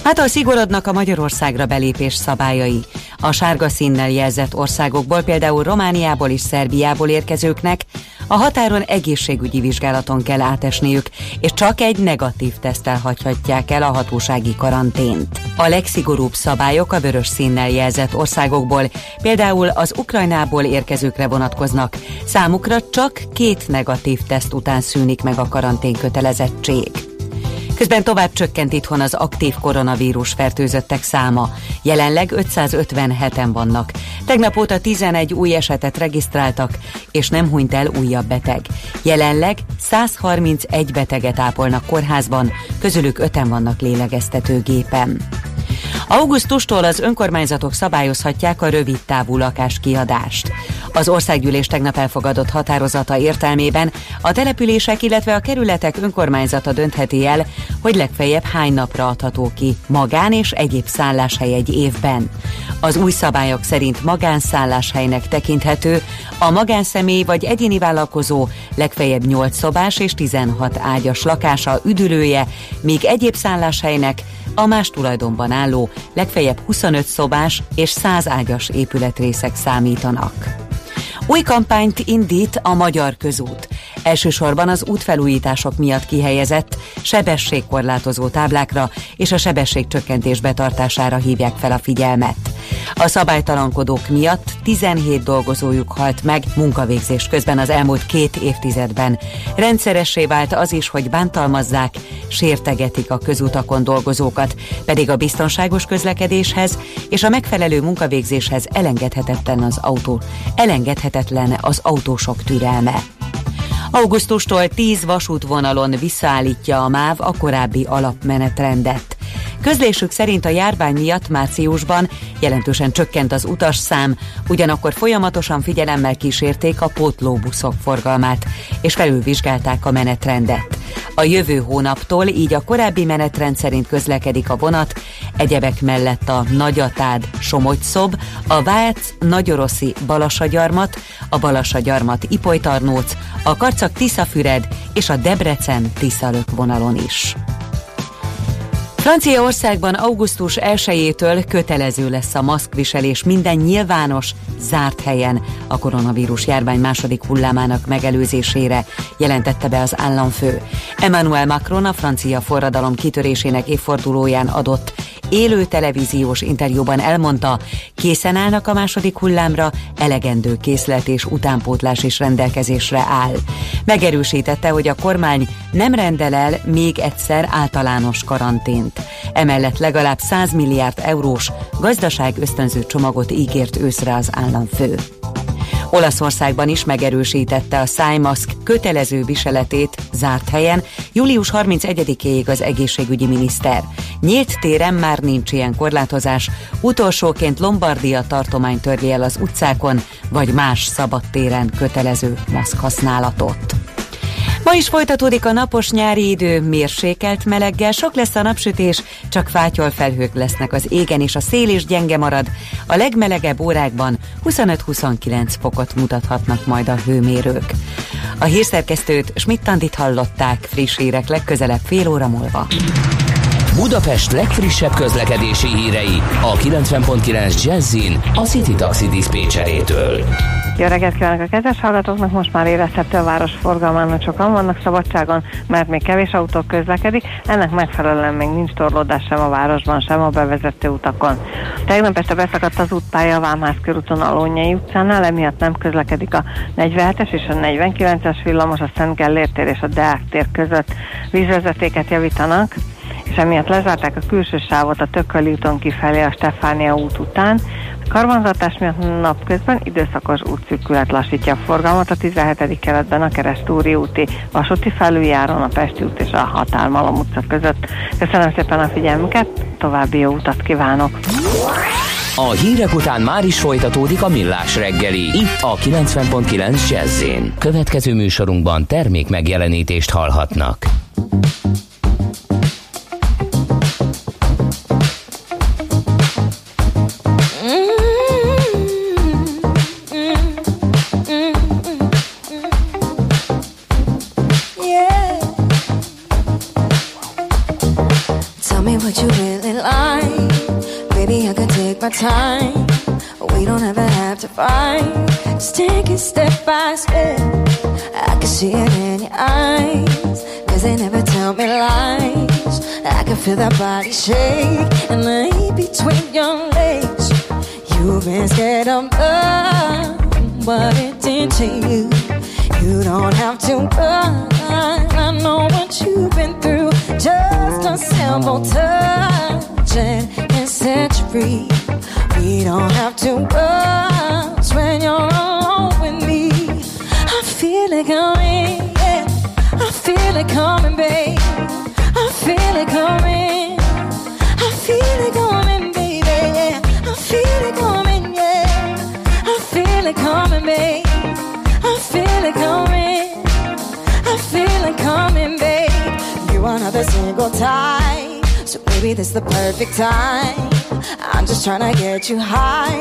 Mától szigorodnak a Magyarországra belépés szabályai. A sárga színnel jelzett országokból, például Romániából és Szerbiából érkezőknek a határon egészségügyi vizsgálaton kell átesniük, és csak egy negatív tesztel hagyhatják el a hatósági karantént. A legszigorúbb szabályok a vörös színnel jelzett országokból, például az Ukrajnából érkezőkre vonatkoznak. Számukra csak két negatív teszt után szűnik meg a karantén kötelezettség. Közben tovább csökkent itthon az aktív koronavírus fertőzöttek száma. Jelenleg 557-en vannak. Tegnap óta 11 új esetet regisztráltak, és nem hunyt el újabb beteg. Jelenleg 131 beteget ápolnak kórházban, közülük 5 vannak lélegeztetőgépen. Augusztustól az önkormányzatok szabályozhatják a rövid távú lakáskiadást. Az országgyűlés tegnap elfogadott határozata értelmében a települések, illetve a kerületek önkormányzata döntheti el, hogy legfeljebb hány napra adható ki magán és egyéb szálláshely egy évben. Az új szabályok szerint magánszálláshelynek tekinthető a magánszemély vagy egyéni vállalkozó legfeljebb 8 szobás és 16 ágyas lakása üdülője, míg egyéb szálláshelynek a más tulajdonban álló, legfeljebb 25 szobás és 100 ágyas épületrészek számítanak. Új kampányt indít a Magyar Közút. Elsősorban az útfelújítások miatt kihelyezett sebességkorlátozó táblákra és a sebességcsökkentés betartására hívják fel a figyelmet. A szabálytalankodók miatt 17 dolgozójuk halt meg munkavégzés közben az elmúlt két évtizedben. Rendszeressé vált az is, hogy bántalmazzák, sértegetik a közutakon dolgozókat, pedig a biztonságos közlekedéshez és a megfelelő munkavégzéshez elengedhetetlen az autó, elengedhetetlen az autósok türelme. Augusztustól 10 vasútvonalon visszaállítja a MÁV a korábbi alapmenetrendet. Közlésük szerint a járvány miatt márciusban jelentősen csökkent az utasszám, ugyanakkor folyamatosan figyelemmel kísérték a pótlóbuszok forgalmát, és felülvizsgálták a menetrendet. A jövő hónaptól így a korábbi menetrend szerint közlekedik a vonat, egyebek mellett a Nagyatád Somogy-szob, a Vác Nagyoroszi Balasagyarmat, a Balasagyarmat Ipolytarnóc, a Karcag Tiszafüred és a Debrecen Tiszalök vonalon is. Franciaországban augusztus 1-től kötelező lesz a maszkviselés minden nyilvános, zárt helyen a koronavírus járvány második hullámának megelőzésére, jelentette be az államfő. Emmanuel Macron a francia forradalom kitörésének évfordulóján adott élő televíziós interjúban elmondta, készen állnak a második hullámra, elegendő készlet és utánpótlás is rendelkezésre áll. Megerősítette, hogy a kormány nem rendel el még egyszer általános karantént. Emellett legalább 100 milliárd eurós gazdaság ösztönző csomagot ígért őszre az államfő. Olaszországban is megerősítette a szájmaszk kötelező viseletét zárt helyen július 31-éig az egészségügyi miniszter. Nyílt téren már nincs ilyen korlátozás, utolsóként Lombardia tartomány törli el az utcákon, vagy más szabad téren kötelező maszk használatot. Ma is folytatódik a napos nyári idő, mérsékelt meleggel, sok lesz a napsütés, csak fátyol felhők lesznek az égen, és a szél is gyenge marad. A legmelegebb órákban 25-29 fokot mutathatnak majd a hőmérők. A hírszerkesztőt Schmidt-Tandit hallották, friss hírek legközelebb fél óra múlva. Budapest legfrissebb közlekedési hírei a 90.9 Jazzin a City Taxi Dispécsejétől. Jó reggelt kívánok a kedves hallgatóknak, most már érezhető a város forgalmának sokan vannak szabadságon, mert még kevés autó közlekedik, ennek megfelelően még nincs torlódás sem a városban, sem a bevezető utakon. Tegnap este beszakadt az útpálya a Vámház körúton Alónyai utcánál, emiatt nem közlekedik a 47-es és a 49-es villamos a Szent Gellért tér és a Deák tér között. Vízvezetéket javítanak, és emiatt lezárták a külső sávot a Tököli úton kifelé a Stefánia út után, Karbanzatás miatt napközben időszakos útszűkület lassítja a forgalmat a 17. keretben a Keresztúri úti vasúti felüljáron, a Pesti út és a Határmalom utca között. Köszönöm szépen a figyelmüket, további jó utat kívánok! A hírek után már is folytatódik a millás reggeli, itt a 90.9 jazz Következő műsorunkban termék megjelenítést hallhatnak. Time. We don't ever have to fight. Just take it step by step. I can see it in your eyes. Cause they never tell me lies. I can feel that body shake and lay between your legs. You've been scared of love, but it did to you. You don't have to run. I know what you've been through. Just a simple touch and free. We don't have to rush when you're alone with me. I feel it coming, yeah. I feel it coming, babe. I feel it coming. I feel it coming, baby. Yeah. I feel it coming, yeah. I feel it coming, babe. I feel it coming. I feel it coming, babe. You another single time, so maybe this is the perfect time I'm just trying to get you high,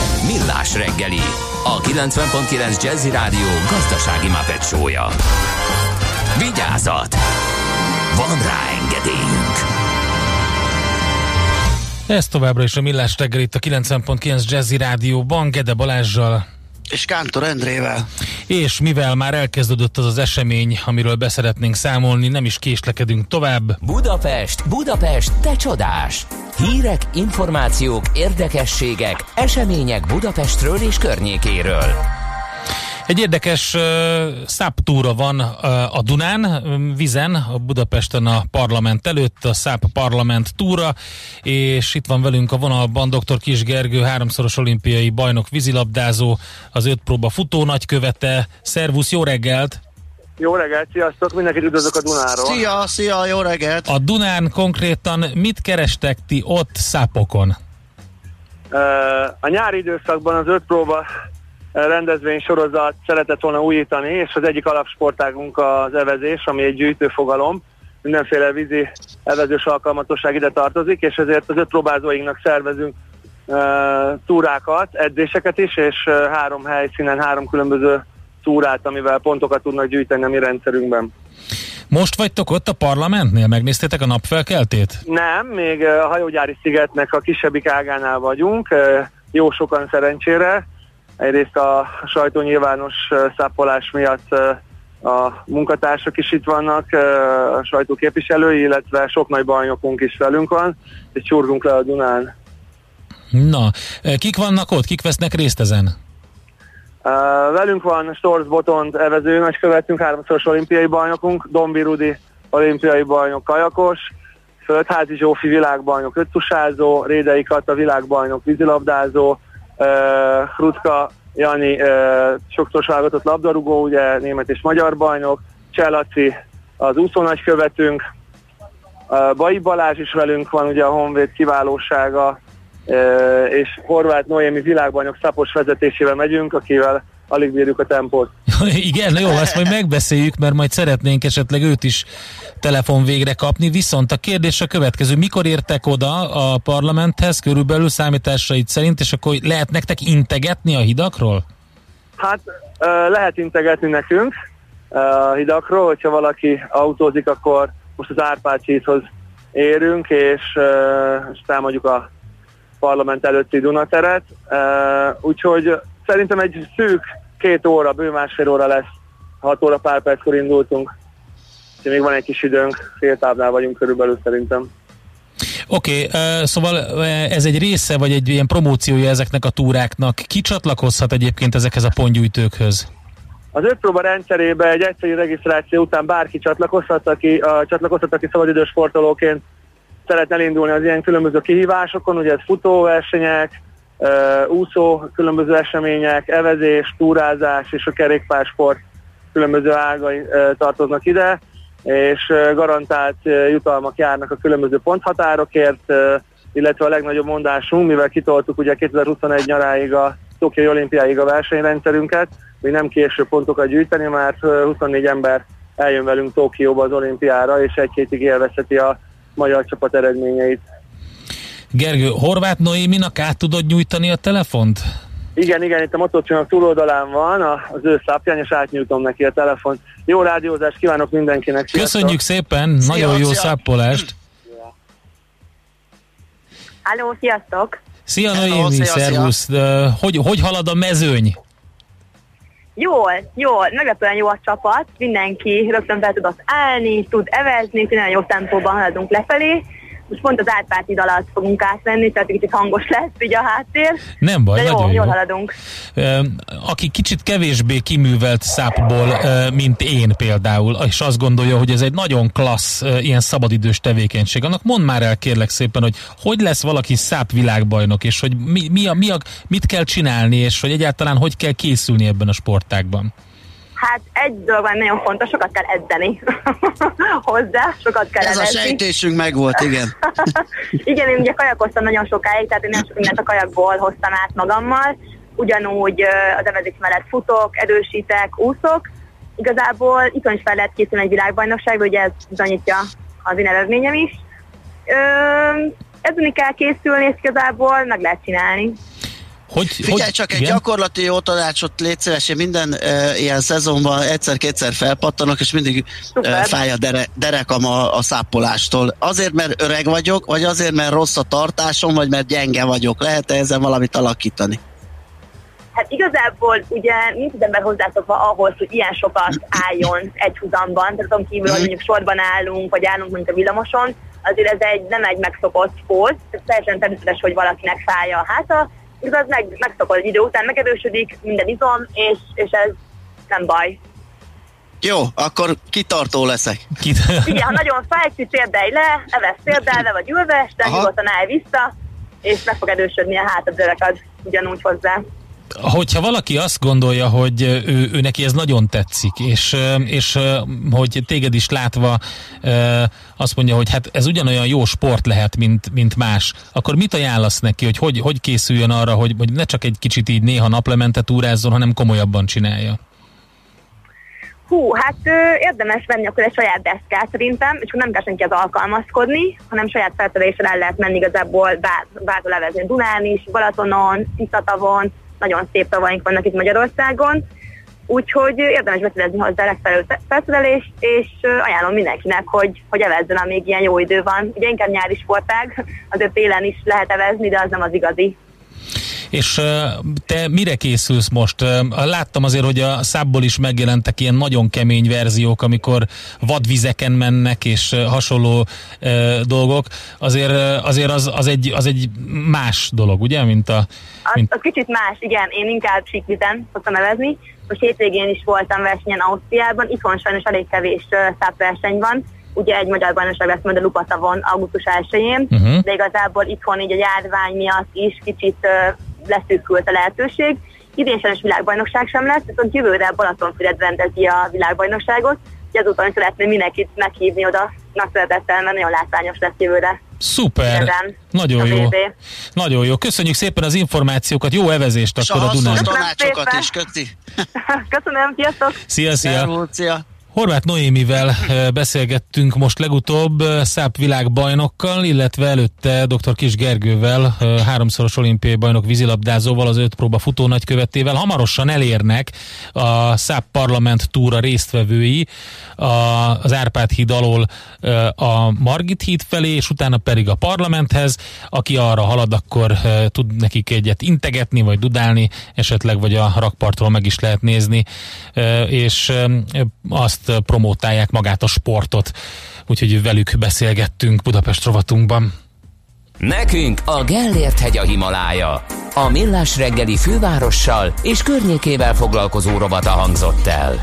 Millás reggeli, a 90.9 Jazzy Rádió gazdasági mapetsója. Vigyázat! Van rá engedélyünk! Ez továbbra is a Millás reggel itt a 90.9 Jazzy Rádióban, Gede Balázsjal, és Kántor Endrével. És mivel már elkezdődött az az esemény, amiről beszeretnénk számolni, nem is késlekedünk tovább. Budapest, Budapest, te csodás! Hírek, információk, érdekességek, események Budapestről és környékéről. Egy érdekes uh, száptúra van uh, a Dunán, vizen, a Budapesten a parlament előtt, a száp parlament túra, és itt van velünk a vonalban dr. Kis Gergő, háromszoros olimpiai bajnok vízilabdázó, az öt próba futó nagykövete. Szervusz, jó reggelt! Jó reggelt, sziasztok, mindenkit üdvözlök a Dunáról. Szia, szia, jó reggelt! A Dunán konkrétan mit kerestek ti ott szápokon? A nyári időszakban az öt próba rendezvény sorozat szeretett volna újítani, és az egyik alapsportágunk az evezés, ami egy gyűjtőfogalom, mindenféle vízi evezős alkalmatosság ide tartozik, és ezért az öt próbázóinknak szervezünk túrákat, edzéseket is, és három helyszínen, három különböző túrát, amivel pontokat tudnak gyűjteni a mi rendszerünkben. Most vagytok ott a parlamentnél? Megnéztétek a napfelkeltét? Nem, még a hajógyári szigetnek a kisebbik ágánál vagyunk, jó sokan szerencsére, Egyrészt a sajtó nyilvános szápolás miatt a munkatársak is itt vannak, a sajtó képviselői, illetve sok nagy bajnokunk is velünk van, és csurgunk le a Dunán. Na, kik vannak ott? Kik vesznek részt ezen? Velünk van Storz Botont evező nagykövetünk, háromszoros olimpiai bajnokunk, Dombi Rudi olimpiai bajnok kajakos, Földházi Zsófi világbajnok öttusázó, Rédei Kata világbajnok vízilabdázó, Hrutka Jani sokszor válogatott labdarúgó, ugye német és magyar bajnok, Cselaci az úszó nagykövetünk, uh, Bai Balázs is velünk van, ugye a Honvéd kiválósága, és Horváth Noémi világbajnok szapos vezetésével megyünk, akivel alig bírjuk a tempót. Igen, jó, azt majd megbeszéljük, mert majd szeretnénk esetleg őt is telefon végre kapni, viszont a kérdés a következő, mikor értek oda a parlamenthez, körülbelül számításait szerint, és akkor lehet nektek integetni a hidakról? Hát lehet integetni nekünk a hidakról, hogyha valaki autózik, akkor most az Árpád érünk, és, és támadjuk a parlament előtti Dunateret, úgyhogy szerintem egy szűk két óra, bő másfél óra lesz, hat óra pár perckor indultunk, úgyhogy még van egy kis időnk, fél táblál vagyunk körülbelül szerintem. Oké, okay, szóval ez egy része, vagy egy ilyen promóciója ezeknek a túráknak. Ki csatlakozhat egyébként ezekhez a pontgyűjtőkhöz? Az öt próba rendszerébe egy egyszerű regisztráció után bárki csatlakozhat, aki, uh, csatlakozhat, aki szabadidős sportolóként szeretne elindulni az ilyen különböző kihívásokon, ugye ez futóversenyek, úszó különböző események, evezés, túrázás és a kerékpársport különböző ágai tartoznak ide, és garantált jutalmak járnak a különböző ponthatárokért, illetve a legnagyobb mondásunk, mivel kitoltuk ugye 2021 nyaráig a Tokiai olimpiáig a versenyrendszerünket, még nem késő pontokat gyűjteni, mert 24 ember eljön velünk Tokióba az olimpiára, és egy hétig élvezheti a magyar csapat eredményeit. Gergő, Horváth Noéminak át tudod nyújtani a telefont? Igen, igen, itt a motorcsónak túloldalán van az ő szápján, és átnyújtom neki a telefon. Jó rádiózást kívánok mindenkinek. Sziasztok. Köszönjük szépen, szia, nagyon jó szia. szápolást. Halló, sziasztok! Szia Noémi, szervusz! Hogy, hogy halad a mezőny? Jól, jól, meglepően jó a csapat, mindenki rögtön fel tudott állni, tud evezni, nagyon jó tempóban haladunk lefelé, most pont az átpáti alatt fogunk átvenni, tehát kicsit hangos lesz így a háttér. Nem baj, de jó, nagyon jól haladunk. Aki kicsit kevésbé kiművelt szápból, mint én például, és azt gondolja, hogy ez egy nagyon klassz ilyen szabadidős tevékenység, annak mondd már el kérlek szépen, hogy hogy lesz valaki száp világbajnok, és hogy mi, mi a, mi a, mit kell csinálni, és hogy egyáltalán hogy kell készülni ebben a sportágban. Hát egy dolog van nagyon fontos, sokat kell edzeni hozzá, sokat kell Ez evezni. a sejtésünk meg volt, igen. igen, én ugye kajakoztam nagyon sokáig, tehát én nem sok mindent a kajakból hoztam át magammal. Ugyanúgy az evezés mellett futok, erősítek, úszok. Igazából itt is fel lehet készülni egy világbajnokságra, ugye ez bizonyítja az én eredményem is. Ö, edzeni kell készülni, és igazából meg lehet csinálni. Hogy, Figyelj hogy, csak, egy igen? gyakorlati jó tanácsot légy szíves, én minden uh, ilyen szezonban egyszer-kétszer felpattanok, és mindig uh, fáj a dere, derekam a, a szápolástól. Azért, mert öreg vagyok, vagy azért, mert rossz a tartásom, vagy mert gyenge vagyok. Lehet-e ezen valamit alakítani? Hát igazából ugye nincs az ember hozzászokva ahhoz, hogy ilyen sokat álljon egy huzamban, tehát azon kívül, hogy mondjuk sorban állunk, vagy állunk mondjuk a villamoson, azért ez egy, nem egy megszokott sport, teljesen természetes, hogy valakinek fáj a háta, igaz, meg, megszokod egy idő után, megerősödik minden izom, és, és ez nem baj. Jó, akkor kitartó leszek. Igen, ha nagyon fáj, térdelj le, evesz térdelve vagy ülve, de nyugodtan állj vissza, és meg fog erősödni a hátad ugyanúgy hozzá hogyha valaki azt gondolja, hogy ő, ő neki ez nagyon tetszik, és, és hogy téged is látva azt mondja, hogy hát ez ugyanolyan jó sport lehet, mint, mint más, akkor mit ajánlasz neki, hogy, hogy hogy készüljön arra, hogy, hogy ne csak egy kicsit így néha naplemente túrázzon, hanem komolyabban csinálja? Hú, hát ö, érdemes venni akkor egy saját deszkát szerintem, és akkor nem kell az alkalmazkodni, hanem saját felteléssel el lehet menni igazából bár, bárhol levezni Dunán is, Balatonon, Tisztatavon, nagyon szép tavaink vannak itt Magyarországon, úgyhogy érdemes beszerezni hozzá legfelelő felszerelést, és ajánlom mindenkinek, hogy, hogy evezzen, amíg ilyen jó idő van. Ugye inkább nyári sportág, azért télen is lehet evezni, de az nem az igazi. És te mire készülsz most? Láttam azért, hogy a szábból is megjelentek ilyen nagyon kemény verziók, amikor vadvizeken mennek, és hasonló dolgok. Azért, azért az, az, egy, az egy más dolog, ugye, mint a... Mint... Az, az kicsit más, igen. Én inkább síkvizen szoktam nevezni. Most hétvégén is voltam versenyen Ausztriában, itthon sajnos elég kevés szápverseny van, ugye egy magyar bajnokság lesz majd a Lupatavon augusztus 1-én, uh-huh. de igazából itthon így a járvány miatt is kicsit uh, leszűkült a lehetőség. Idén sajnos világbajnokság sem lesz, viszont jövőre Balatonfüred rendezi a világbajnokságot, úgyhogy azután is szeretném mindenkit meghívni oda nagy szeretettel, mert nagyon látványos lesz jövőre. Szuper! Ezen, Nagyon jó. Nagyon jó. Köszönjük szépen az információkat, jó evezést akkor a Dunán. tanácsokat is, Köszi. Köszönöm, sziasztok! Szia, szia! Szervó, szia. Horváth Noémivel eh, beszélgettünk most legutóbb eh, SZÁP világbajnokkal, illetve előtte dr. Kis Gergővel, eh, háromszoros olimpiai bajnok vízilabdázóval, az öt próba futó nagykövetével. Hamarosan elérnek a SZÁP parlament túra résztvevői az Árpád híd alól a Margit híd felé, és utána pedig a parlamenthez. Aki arra halad, akkor tud nekik egyet integetni, vagy dudálni, esetleg vagy a rakpartról meg is lehet nézni, és azt ezt promótálják magát a sportot. Úgyhogy velük beszélgettünk Budapest rovatunkban. Nekünk a Gellért hegy a Himalája. A millás reggeli fővárossal és környékével foglalkozó rovata hangzott el.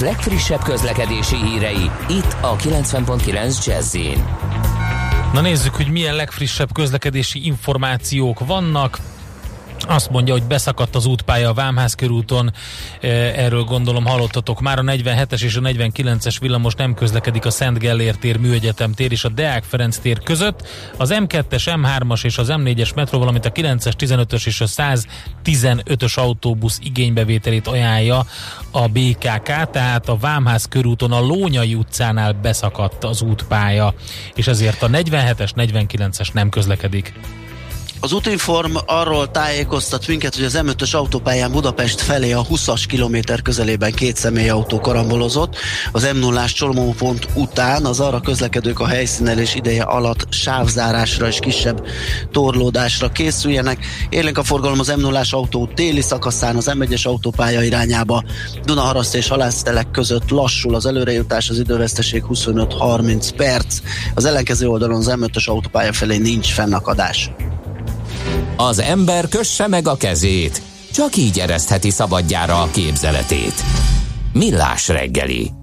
Budapest legfrissebb közlekedési hírei, itt a 90.9 jazz Na nézzük, hogy milyen legfrissebb közlekedési információk vannak. Azt mondja, hogy beszakadt az útpálya a Vámház körúton, e, erről gondolom hallottatok már. A 47-es és a 49-es villamos nem közlekedik a Szent Gellér tér, Műegyetem tér és a Deák Ferenc tér között. Az M2-es, M3-as és az M4-es metró, valamint a 9-es, 15-ös és a 115-ös autóbusz igénybevételét ajánlja a BKK, tehát a Vámház körúton a Lónyai utcánál beszakadt az útpálya, és ezért a 47-es, 49-es nem közlekedik. Az Utinform arról tájékoztat minket, hogy az M5-ös autópályán Budapest felé a 20-as kilométer közelében két személyautó karambolozott. Az m 0 csomópont után az arra közlekedők a helyszínelés ideje alatt sávzárásra és kisebb torlódásra készüljenek. Élénk a forgalom az m 0 autó téli szakaszán az M1-es autópálya irányába Dunaharaszt és Halásztelek között lassul az előrejutás, az időveszteség 25-30 perc. Az ellenkező oldalon az M5-ös autópálya felé nincs fennakadás. Az ember kösse meg a kezét, csak így eresztheti szabadjára a képzeletét. Millás reggeli.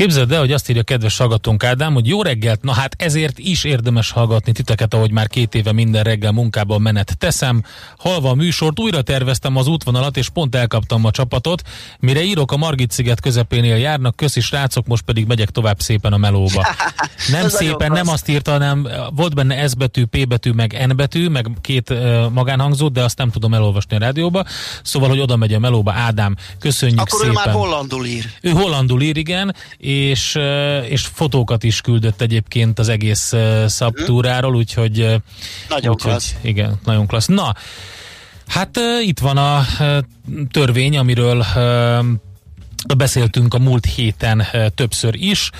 Képzeld el, hogy azt írja a kedves hallgatónk Ádám, hogy jó reggelt, na hát ezért is érdemes hallgatni titeket, ahogy már két éve minden reggel munkában menet teszem. Halva a műsort, újra terveztem az útvonalat, és pont elkaptam a csapatot. Mire írok, a Margit sziget közepénél járnak, köszi srácok, most pedig megyek tovább szépen a melóba. Nem szépen, nem azt írta, hanem volt benne S betű, P betű, meg N betű, meg két uh, magánhangzó, de azt nem tudom elolvasni a rádióba. Szóval, hogy oda megy a melóba, Ádám, köszönjük Akkor szépen. ő már hollandul ír. Ő hollandul ír, igen, és, és fotókat is küldött egyébként az egész szabtúráról, úgyhogy... Nagyon úgyhogy, klassz. Igen, nagyon klassz. Na, hát itt van a törvény, amiről beszéltünk a múlt héten többször is.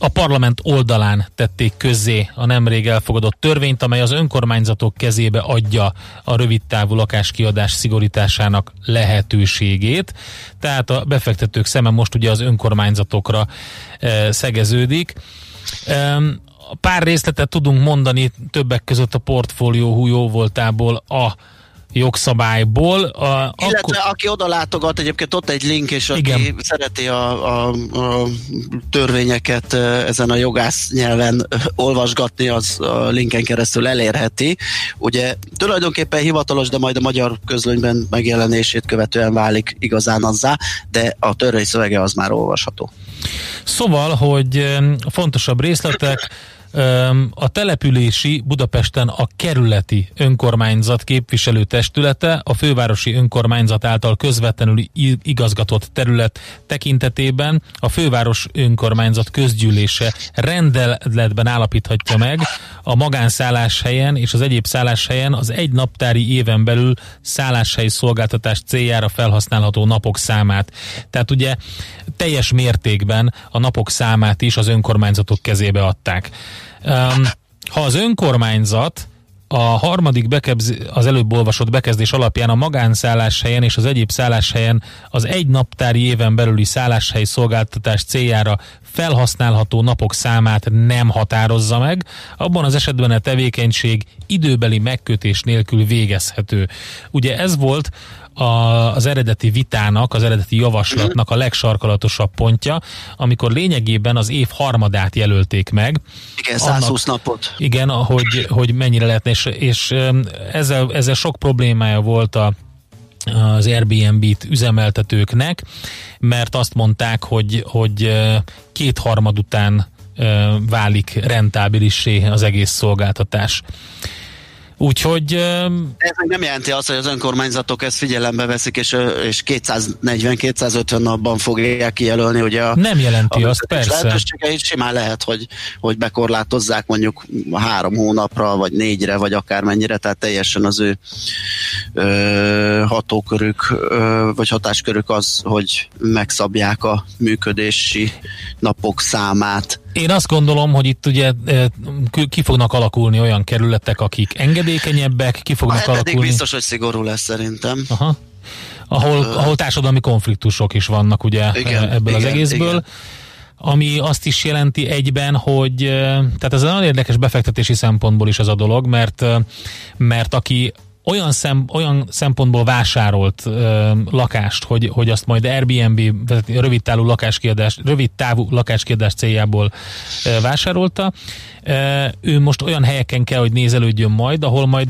A parlament oldalán tették közzé a nemrég elfogadott törvényt, amely az önkormányzatok kezébe adja a rövidtávú lakáskiadás szigorításának lehetőségét. Tehát a befektetők szeme most ugye az önkormányzatokra e, szegeződik. E, pár részletet tudunk mondani többek között a portfólió jó voltából a jogszabályból. A, Illetve akkor... aki oda látogat, egyébként ott egy link, és aki Igen. szereti a, a, a törvényeket ezen a jogász nyelven olvasgatni, az a linken keresztül elérheti. Ugye tulajdonképpen hivatalos, de majd a magyar közlönyben megjelenését követően válik igazán azzá, de a törvény szövege az már olvasható. Szóval, hogy fontosabb részletek, a települési Budapesten a kerületi önkormányzat képviselő testülete a fővárosi önkormányzat által közvetlenül igazgatott terület tekintetében a főváros önkormányzat közgyűlése rendeletben állapíthatja meg a magánszálláshelyen és az egyéb szálláshelyen az egy naptári éven belül szálláshelyi szolgáltatás céljára felhasználható napok számát. Tehát ugye teljes mértékben a napok számát is az önkormányzatok kezébe adták. Ha az önkormányzat a harmadik bekebz, az előbb olvasott bekezdés alapján a magánszálláshelyen és az egyéb szálláshelyen az egy naptári éven belüli szálláshely szolgáltatás céljára felhasználható napok számát nem határozza meg, abban az esetben a tevékenység időbeli megkötés nélkül végezhető. Ugye ez volt a, az eredeti vitának, az eredeti javaslatnak a legsarkalatosabb pontja, amikor lényegében az év harmadát jelölték meg. Igen, 120 annak, napot. Igen, hogy, hogy mennyire lehetne, és, és ezzel, ezzel sok problémája volt a az Airbnb-t üzemeltetőknek, mert azt mondták, hogy, hogy kétharmad után válik rentábilissé az egész szolgáltatás. Úgyhogy... Ez nem jelenti azt, hogy az önkormányzatok ezt figyelembe veszik, és, és 240-250 napban fogják kijelölni, ugye a, Nem jelenti a azt, persze. Lehetőségeit simán lehet, hogy, hogy bekorlátozzák mondjuk három hónapra, vagy négyre, vagy akármennyire, tehát teljesen az ő ö, hatókörük, ö, vagy hatáskörük az, hogy megszabják a működési napok számát. Én azt gondolom, hogy itt ugye ki fognak alakulni olyan kerületek, akik engedékenyebbek, ki fognak a alakulni. biztos, hogy szigorú lesz szerintem. Aha. Ahol, uh, ahol társadalmi konfliktusok is vannak ugye igen, ebből igen, az egészből. Igen. Ami azt is jelenti egyben, hogy tehát ez egy nagyon érdekes befektetési szempontból is ez a dolog, mert, mert aki olyan, szem, olyan szempontból vásárolt ö, lakást, hogy, hogy azt majd Airbnb, rövid távú lakáskiadás, rövid távú lakáskiadás céljából ö, vásárolta. Ö, ő most olyan helyeken kell, hogy nézelődjön majd, ahol majd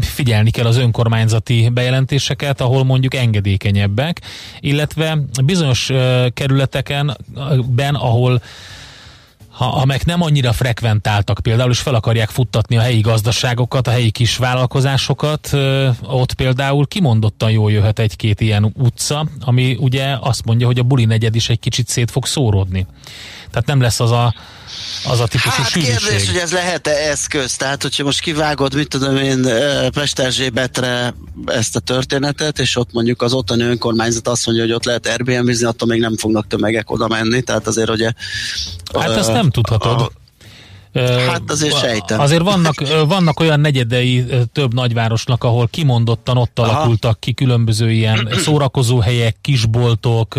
figyelni kell az önkormányzati bejelentéseket, ahol mondjuk engedékenyebbek, illetve bizonyos ö, kerületeken, ben, ahol ha, amelyek nem annyira frekventáltak például, és fel akarják futtatni a helyi gazdaságokat, a helyi kisvállalkozásokat, ott például kimondottan jól jöhet egy-két ilyen utca, ami ugye azt mondja, hogy a buli negyed is egy kicsit szét fog szóródni. Tehát nem lesz az a az a típusú hát sűrűség. kérdés, hogy ez lehet-e eszköz? Tehát, hogyha most kivágod, mit tudom én, Pesterzsébetre ezt a történetet, és ott mondjuk az ottani önkormányzat azt mondja, hogy ott lehet Airbnb-zni, attól még nem fognak tömegek oda menni, tehát azért ugye... Hát ezt nem tudhatod. A, Hát azért sejtem. Azért vannak, vannak olyan negyedei több nagyvárosnak, ahol kimondottan ott Aha. alakultak ki különböző ilyen szórakozóhelyek, kisboltok,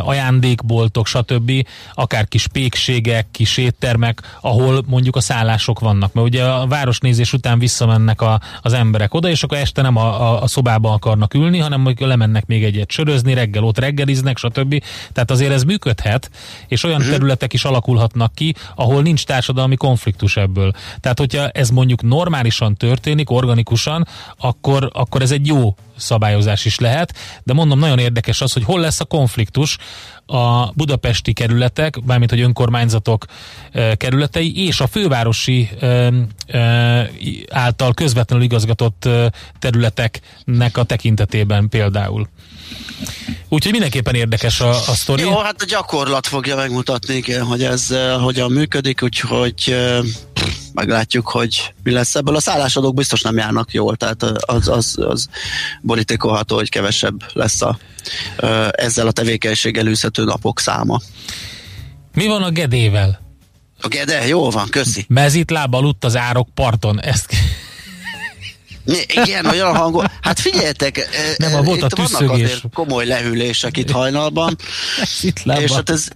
ajándékboltok, stb. Akár kis pékségek, kis éttermek, ahol mondjuk a szállások vannak. Mert ugye a városnézés után visszamennek a, az emberek oda, és akkor este nem a, a, a szobában akarnak ülni, hanem mondjuk lemennek még egyet sörözni, reggel ott reggeliznek, stb. Tehát azért ez működhet, és olyan mhm. területek is alakulhatnak ki, ahol nincs társ társadalmi konfliktus ebből. Tehát, hogyha ez mondjuk normálisan történik, organikusan, akkor, akkor ez egy jó szabályozás is lehet, de mondom, nagyon érdekes az, hogy hol lesz a konfliktus a budapesti kerületek, bármint hogy önkormányzatok e, kerületei, és a fővárosi e, e, által közvetlenül igazgatott területeknek a tekintetében például. Úgyhogy mindenképpen érdekes a, a sztori. Jó, hát a gyakorlat fogja megmutatni, igen, hogy ez uh, hogyan működik, úgyhogy uh, meglátjuk, hogy mi lesz ebből. A szállásadók biztos nem járnak jól, tehát az, az, az borítékolható, hogy kevesebb lesz a, uh, ezzel a tevékenységgel űzhető napok száma. Mi van a gedével? A gede? Jó van, köszi. Mezitláb aludt az árok parton. Ezt igen, olyan hangos. Hát figyeljetek, Nem, a volt a vannak azért komoly lehűlések itt hajnalban. itt és hát ez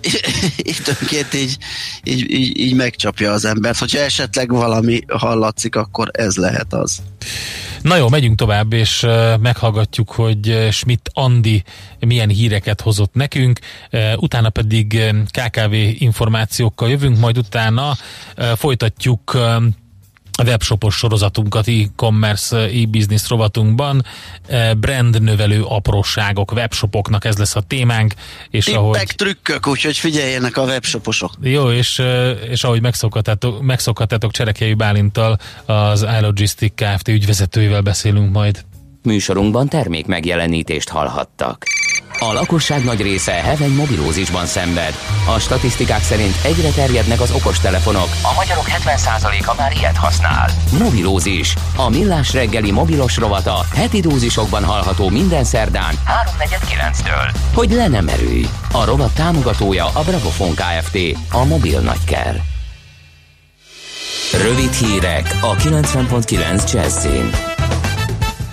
itt önként így, így, így, így megcsapja az embert. Hogyha esetleg valami hallatszik, akkor ez lehet az. Na jó, megyünk tovább, és meghallgatjuk, hogy Schmidt Andi milyen híreket hozott nekünk, utána pedig KKV információkkal jövünk, majd utána folytatjuk webshopos sorozatunkat e-commerce, e-business rovatunkban e, brand növelő apróságok webshopoknak ez lesz a témánk. És Tippek, ahogy, trükkök, úgyhogy figyeljenek a webshoposok. Jó, és, e, és ahogy megszokhatátok, megszokhatátok Cserekei Bálintal az iLogistic Kft. ügyvezetőivel beszélünk majd. Műsorunkban termék megjelenítést hallhattak. A lakosság nagy része heveny mobilózisban szenved. A statisztikák szerint egyre terjednek az okostelefonok. A magyarok 70%-a már ilyet használ. Mobilózis. A millás reggeli mobilos rovata heti dózisokban hallható minden szerdán 3.49-től. Hogy le nem erőj. A rovat támogatója a Bravofon Kft. A mobil nagyker. Rövid hírek a 90.9 Jazzin.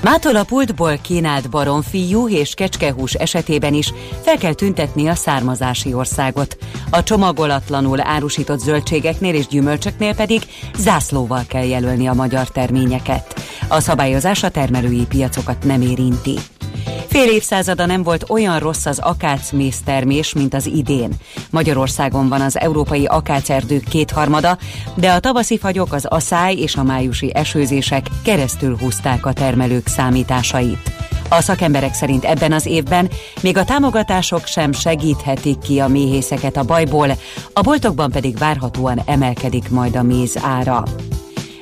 Mától a pultból kínált baromfiú és kecskehús esetében is fel kell tüntetni a származási országot. A csomagolatlanul árusított zöldségeknél és gyümölcsöknél pedig zászlóval kell jelölni a magyar terményeket. A szabályozás a termelői piacokat nem érinti. Fél évszázada nem volt olyan rossz az akácmész termés, mint az idén. Magyarországon van az európai akácerdők kétharmada, de a tavaszi fagyok, az aszály és a májusi esőzések keresztül húzták a termelők számításait. A szakemberek szerint ebben az évben még a támogatások sem segíthetik ki a méhészeket a bajból, a boltokban pedig várhatóan emelkedik majd a méz ára.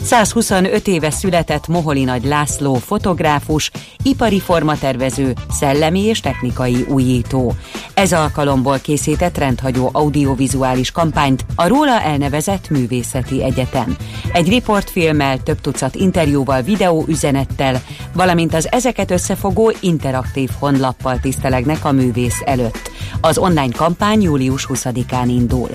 125 éve született Moholi Nagy László fotográfus, ipari formatervező, szellemi és technikai újító. Ez alkalomból készített rendhagyó audiovizuális kampányt a róla elnevezett művészeti egyetem. Egy riportfilmmel, több tucat interjúval, videóüzenettel, valamint az ezeket összefogó interaktív honlappal tisztelegnek a művész előtt. Az online kampány július 20-án indul.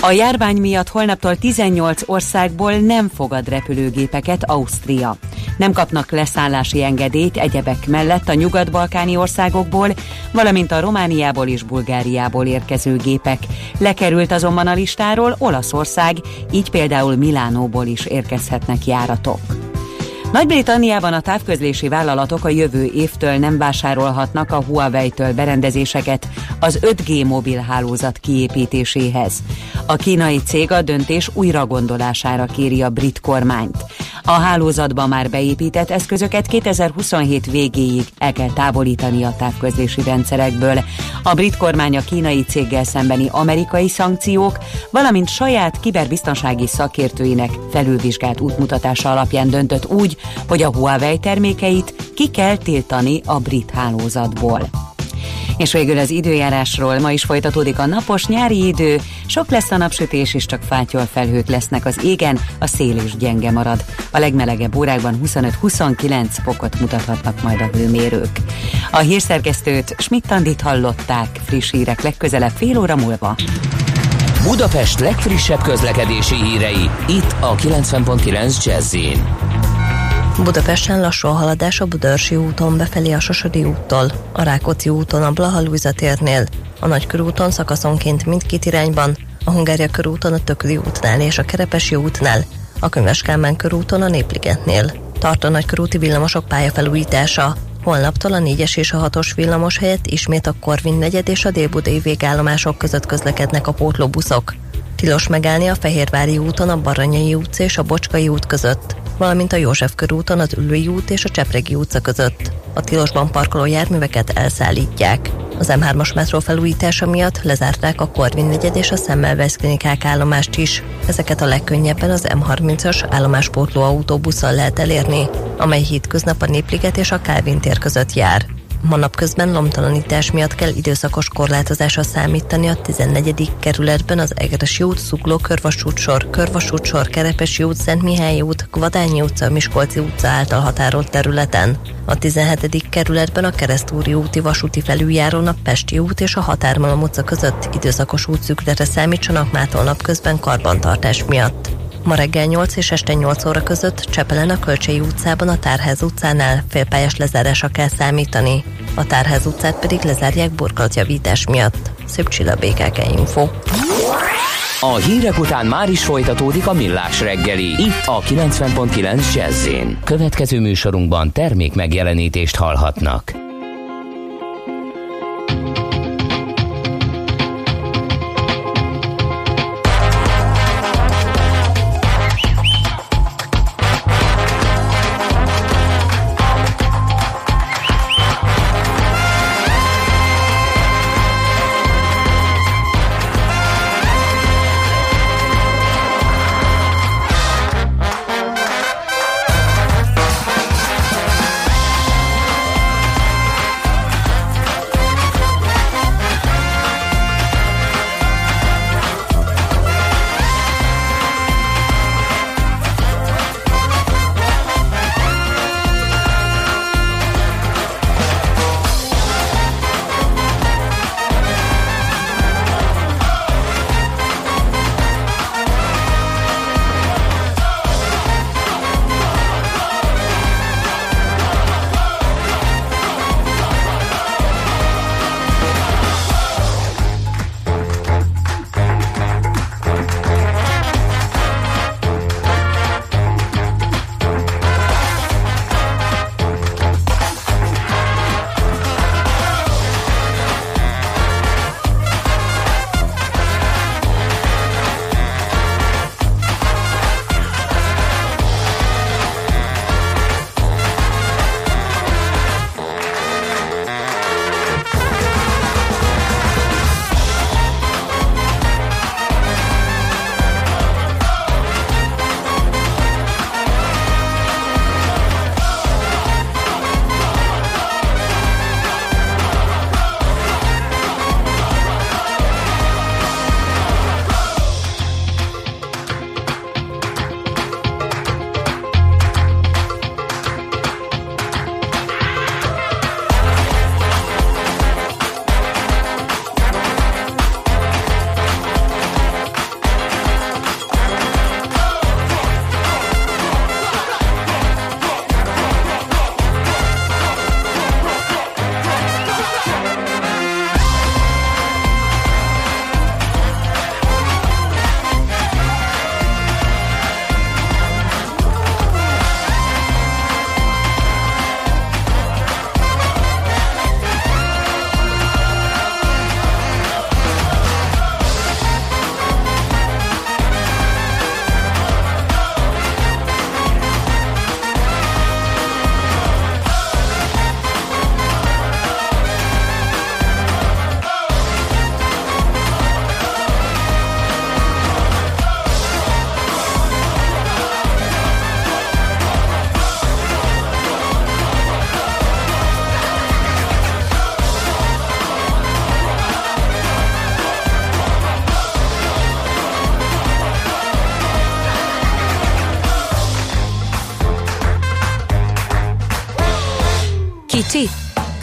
A járvány miatt holnaptól 18 országból nem fogad repülőgépeket Ausztria. Nem kapnak leszállási engedélyt egyebek mellett a nyugat-balkáni országokból, valamint a Romániából és Bulgáriából érkező gépek. Lekerült azonban a listáról Olaszország, így például Milánóból is érkezhetnek járatok. Nagy-Britanniában a távközlési vállalatok a jövő évtől nem vásárolhatnak a Huawei-től berendezéseket az 5G mobilhálózat kiépítéséhez. A kínai cég a döntés újra gondolására kéri a brit kormányt. A hálózatba már beépített eszközöket 2027 végéig el kell távolítani a távközlési rendszerekből. A brit kormány a kínai céggel szembeni amerikai szankciók, valamint saját kiberbiztonsági szakértőinek felülvizsgált útmutatása alapján döntött úgy, hogy a Huawei termékeit ki kell tiltani a brit hálózatból. És végül az időjárásról ma is folytatódik a napos nyári idő, sok lesz a napsütés és csak fátyol felhők lesznek az égen, a szél is gyenge marad. A legmelegebb órákban 25-29 fokot mutathatnak majd a hőmérők. A hírszerkesztőt Schmidt-Tandit hallották, friss hírek legközelebb fél óra múlva. Budapest legfrissebb közlekedési hírei, itt a 90.9 jazz Budapesten lassú a haladás a Budörsi úton befelé a Sosodi úttól, a Rákóczi úton a Blaha Luisa térnél, a Nagykörúton szakaszonként mindkét irányban, a Hungária körúton a Tököli útnál és a Kerepesi útnál, a Könyves Kálmán körúton a Népligetnél. Tart a nagykörúti villamosok pályafelújítása. Holnaptól a 4-es és a 6-os villamos helyett ismét a Korvin negyed és a Délbudai végállomások között közlekednek a pótlóbuszok. Tilos megállni a Fehérvári úton a Baranyai utca és a Bocskai út között valamint a József körúton az Üllői út és a Csepregi utca között. A tilosban parkoló járműveket elszállítják. Az M3-as metró felújítása miatt lezárták a Korvin negyed és a Szemmelweis klinikák állomást is. Ezeket a legkönnyebben az M30-as állomáspótló autóbusszal lehet elérni, amely hétköznap a Népliget és a Kálvin tér között jár. Ma napközben lomtalanítás miatt kell időszakos korlátozásra számítani a 14. kerületben az Egresi út, Szugló körvasútsor, körvasútsor, Kerepesi út, Szent Mihály út, Kvadányi utca, Miskolci utca által határolt területen. A 17. kerületben a Keresztúri úti vasúti felüljárón a Pesti út és a Határmalom utca között időszakos útszükletre számítsanak mától napközben karbantartás miatt. Ma reggel 8 és este 8 óra között Csepelen a Kölcsei utcában a Tárház utcánál félpályás lezárásra kell számítani. A Tárház utcát pedig lezárják burkolatjavítás miatt. Szép Csilla BKK Info. A hírek után már is folytatódik a millás reggeli. Itt a 90.9 jazz Következő műsorunkban termék megjelenítést hallhatnak.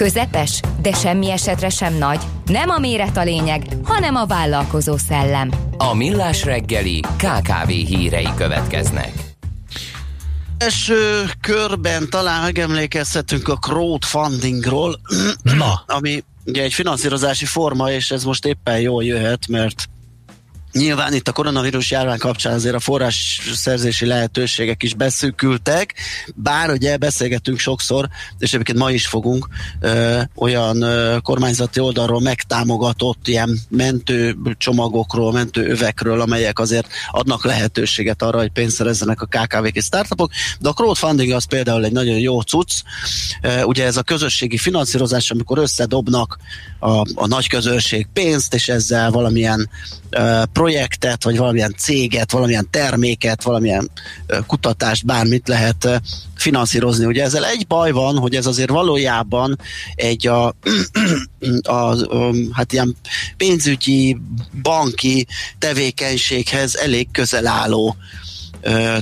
Közepes, de semmi esetre sem nagy. Nem a méret a lényeg, hanem a vállalkozó szellem. A Millás reggeli KKV hírei következnek. Első körben talán megemlékezhetünk a crowdfundingról, Na. ami ugye egy finanszírozási forma, és ez most éppen jól jöhet, mert Nyilván itt a koronavírus járvány kapcsán azért a forrás szerzési lehetőségek is beszűkültek, bár ugye beszélgetünk sokszor, és egyébként ma is fogunk ö, olyan ö, kormányzati oldalról megtámogatott ilyen mentő csomagokról, mentő övekről, amelyek azért adnak lehetőséget arra, hogy pénzt szerezzenek a KKV-k és startupok, de a crowdfunding az például egy nagyon jó cucc, ö, ugye ez a közösségi finanszírozás, amikor összedobnak a, a nagy közönség pénzt, és ezzel valamilyen uh, projektet, vagy valamilyen céget, valamilyen terméket, valamilyen kutatást, bármit lehet finanszírozni. Ugye ezzel egy baj van, hogy ez azért valójában egy a, a, a hát ilyen pénzügyi, banki tevékenységhez elég közel álló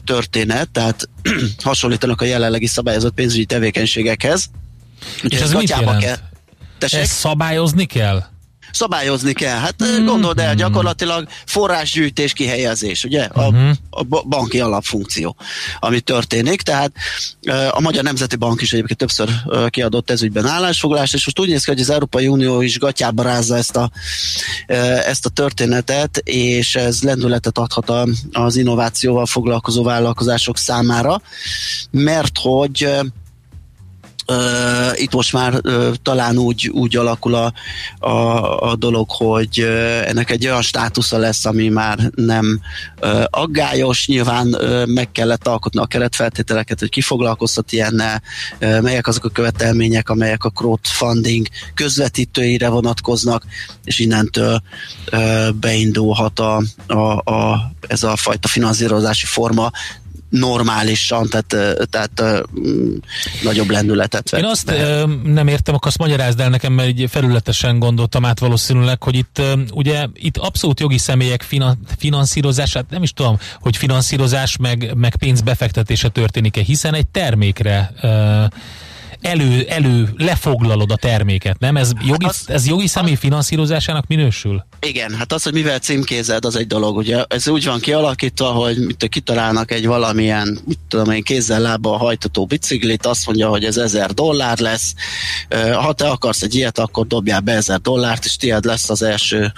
történet, tehát hasonlítanak a jelenlegi szabályozott pénzügyi tevékenységekhez. Ugye és ez mit jelent? Kell, Tessék? Ezt szabályozni kell? Szabályozni kell. Hát mm-hmm. gondold el, gyakorlatilag forrásgyűjtés, kihelyezés, ugye? A, mm-hmm. a banki alapfunkció, ami történik. Tehát a Magyar Nemzeti Bank is egyébként többször kiadott ezügyben állásfoglalást, és most úgy néz ki, hogy az Európai Unió is gatyába rázza ezt a, ezt a történetet, és ez lendületet adhat az innovációval foglalkozó vállalkozások számára, mert hogy Uh, itt most már uh, talán úgy, úgy alakul a, a, a dolog, hogy uh, ennek egy olyan státusza lesz, ami már nem uh, aggályos. Nyilván uh, meg kellett alkotni a keretfeltételeket, hogy ki foglalkoztat ilyennel, uh, melyek azok a követelmények, amelyek a crowdfunding közvetítőire vonatkoznak, és innentől uh, beindulhat a, a, a, ez a fajta finanszírozási forma normálisan, tehát, tehát nagyobb lendületet vett. Én azt be. nem értem, akkor azt magyarázd el nekem, mert így felületesen gondoltam át valószínűleg, hogy itt ugye itt abszolút jogi személyek finanszírozás, hát nem is tudom, hogy finanszírozás meg, meg pénz befektetése történik-e, hiszen egy termékre elő, elő lefoglalod a terméket, nem? Ez jogi, hát az, ez jogi személy finanszírozásának minősül? Igen, hát az, hogy mivel címkézed, az egy dolog, ugye ez úgy van kialakítva, hogy mit kitalálnak egy valamilyen, mit tudom én, kézzel lába hajtató biciklit, azt mondja, hogy ez ezer dollár lesz, ha te akarsz egy ilyet, akkor dobjál be ezer dollárt, és tiéd lesz az első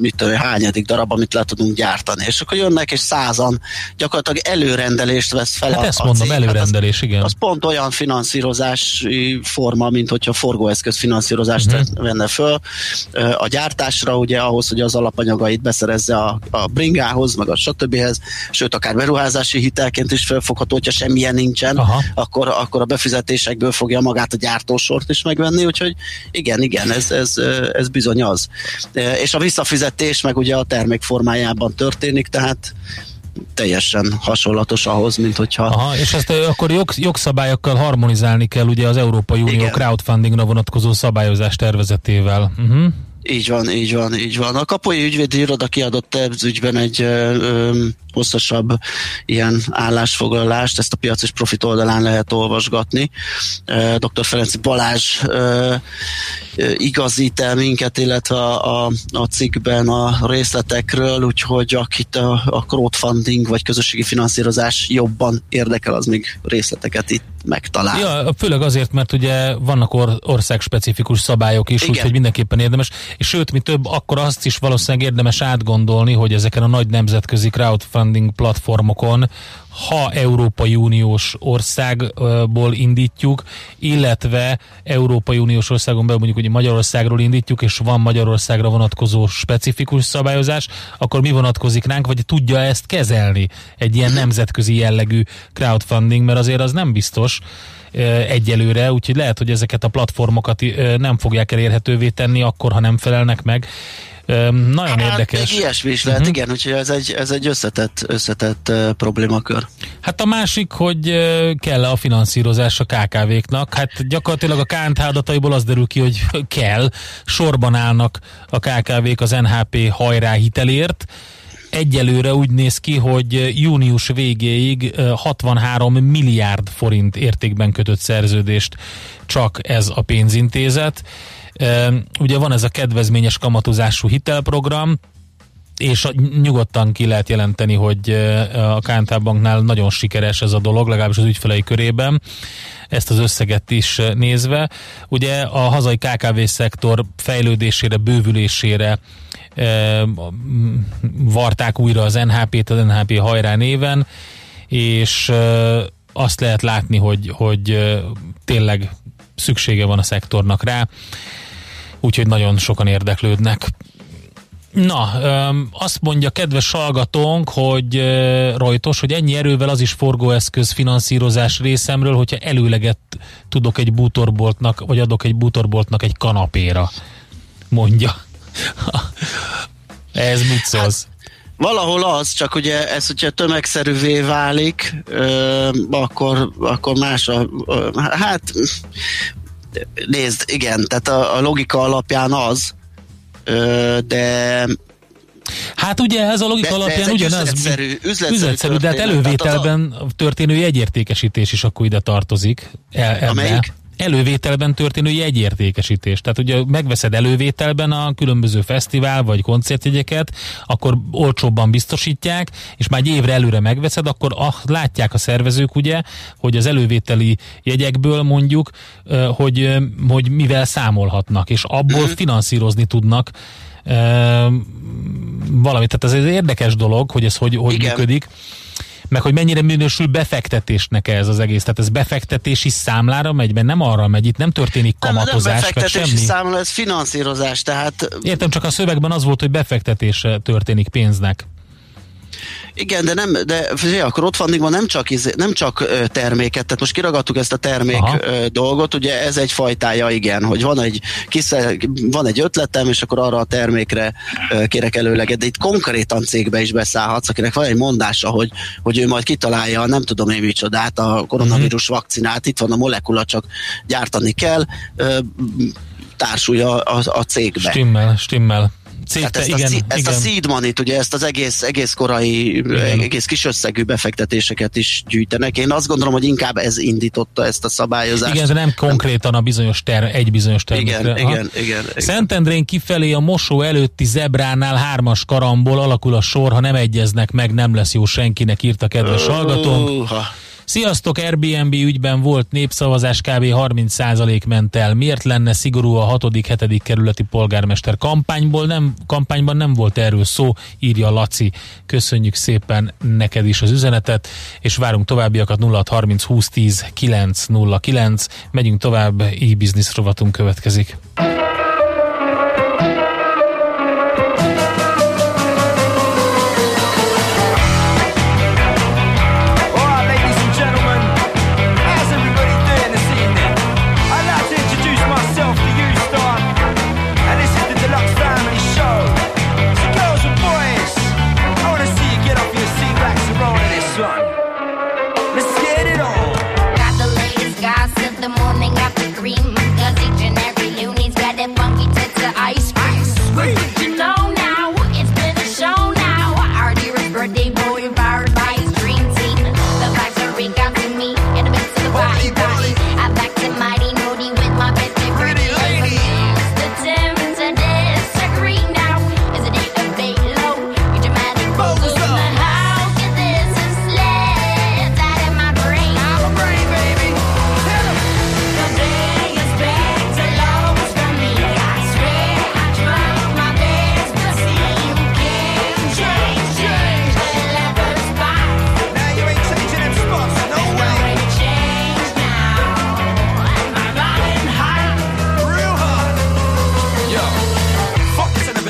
mit tudom, hányadik darab, amit le tudunk gyártani. És akkor jönnek, és százan gyakorlatilag előrendelést vesz fel hát a, ezt mondom, cég. előrendelés, hát az, igen. Az pont olyan finanszírozási forma, mint hogyha forgóeszköz finanszírozást uh-huh. venne föl a gyártásra, ugye ahhoz, hogy az alapanyagait beszerezze a, a bringához, meg a stb. sőt, akár beruházási hitelként is felfogható, hogyha semmilyen nincsen, akkor, akkor a befizetésekből fogja magát a gyártósort is megvenni, úgyhogy igen, igen, ez, ez, ez bizony az. És a visszafizetés meg ugye a termék formájában történik, tehát teljesen hasonlatos ahhoz, mint hogyha... Aha, és ezt akkor jog, jogszabályokkal harmonizálni kell ugye az Európai Unió Igen. crowdfundingra vonatkozó szabályozás tervezetével. Uh-huh. Így van, így van, így van. A kapuai ügyvédi iroda kiadott ez ügyben egy ö, ö, hosszasabb ilyen állásfoglalást, ezt a piac és profit oldalán lehet olvasgatni. Dr. Ferenc Balázs igazít el minket, illetve a, a, a cikkben a részletekről, úgyhogy akit a, a crowdfunding vagy közösségi finanszírozás jobban érdekel, az még részleteket itt megtalál. Ja, főleg azért, mert ugye vannak or- országspecifikus szabályok is, úgyhogy mindenképpen érdemes, és sőt, mi több, akkor azt is valószínűleg érdemes átgondolni, hogy ezeken a nagy nemzetközi crowdfunding crowdfunding platformokon, ha Európai Uniós országból indítjuk, illetve Európai Uniós országon belül mondjuk hogy Magyarországról indítjuk, és van Magyarországra vonatkozó specifikus szabályozás, akkor mi vonatkozik ránk, vagy tudja ezt kezelni egy ilyen nemzetközi jellegű crowdfunding, mert azért az nem biztos egyelőre, úgyhogy lehet, hogy ezeket a platformokat nem fogják elérhetővé tenni akkor, ha nem felelnek meg nagyon hát, érdekes. Még ilyesmi is lehet, uh-huh. igen, úgyhogy ez egy, ez egy összetett, összetett uh, problémakör. Hát a másik, hogy uh, kell a finanszírozás a KKV-knak. Hát gyakorlatilag a kánt ádataiból az derül ki, hogy kell. Sorban állnak a KKV-k az NHP hajrá hitelért, egyelőre úgy néz ki, hogy június végéig 63 milliárd forint értékben kötött szerződést csak ez a pénzintézet. Ugye van ez a kedvezményes kamatozású hitelprogram, és nyugodtan ki lehet jelenteni, hogy a KNT Banknál nagyon sikeres ez a dolog, legalábbis az ügyfelei körében, ezt az összeget is nézve. Ugye a hazai KKV szektor fejlődésére, bővülésére varták újra az NHP-t, az NHP hajrá néven, és azt lehet látni, hogy, hogy tényleg szüksége van a szektornak rá, úgyhogy nagyon sokan érdeklődnek. Na, azt mondja kedves hallgatónk, hogy rajtos, hogy ennyi erővel az is forgóeszköz finanszírozás részemről, hogyha előleget tudok egy bútorboltnak, vagy adok egy bútorboltnak egy kanapéra, mondja. Ez mit szólsz? Hát, valahol az, csak ugye ez, hogyha tömegszerűvé válik, ö, akkor, akkor más a, ö, hát nézd, igen, tehát a, a logika alapján az, de Hát ugye ez a logika de, alapján de ugyanaz. Üzletszerű, üzletszerű, üzletszerű de hát elővételben a... történő jegyértékesítés is akkor ide tartozik. El, Amelyik? Elővételben történő jegyértékesítés. Tehát ugye megveszed elővételben a különböző fesztivál vagy koncertjegyeket, akkor olcsóbban biztosítják, és már egy évre előre megveszed, akkor ah, látják a szervezők ugye, hogy az elővételi jegyekből mondjuk, hogy, hogy mivel számolhatnak, és abból mhm. finanszírozni tudnak valamit. Tehát ez egy érdekes dolog, hogy ez hogy, hogy működik meg hogy mennyire minősül befektetésnek ez az egész. Tehát ez befektetési számlára megy, mert nem arra megy, itt nem történik kamatozás, nem, nem befektetési semmi. számla, ez finanszírozás, tehát... Értem, csak a szövegben az volt, hogy befektetés történik pénznek. Igen, de nem, de figyelj, akkor ott van nem csak, izé, nem csak terméket, tehát most kiragadtuk ezt a termék Aha. dolgot, ugye ez egy fajtája, igen, hogy van egy, kiszer, van egy ötletem, és akkor arra a termékre kérek előleget, de itt konkrétan cégbe is beszállhatsz, akinek van egy mondása, hogy, hogy ő majd kitalálja, nem tudom én micsodát, a koronavírus mhm. vakcinát, itt van a molekula, csak gyártani kell, társulja a, a cégbe. Stimmel, stimmel. Cégte, ezt, igen, a, ezt igen. a seed money ugye ezt az egész, egész korai, igen. egész kis összegű befektetéseket is gyűjtenek. Én azt gondolom, hogy inkább ez indította ezt a szabályozást. Igen, de nem konkrétan a bizonyos ter, egy bizonyos termékre. Igen, igen, igen, igen. Szentendrén kifelé a mosó előtti zebránál hármas karamból alakul a sor, ha nem egyeznek meg, nem lesz jó senkinek, írta kedves uh, hallgatónk. Uh, Sziasztok, Airbnb ügyben volt népszavazás, kb. 30% ment el. Miért lenne szigorú a 6.-7. kerületi polgármester kampányból? Nem, kampányban nem volt erről szó, írja Laci. Köszönjük szépen neked is az üzenetet, és várunk továbbiakat 0630 2010 909. Megyünk tovább, e-business rovatunk következik.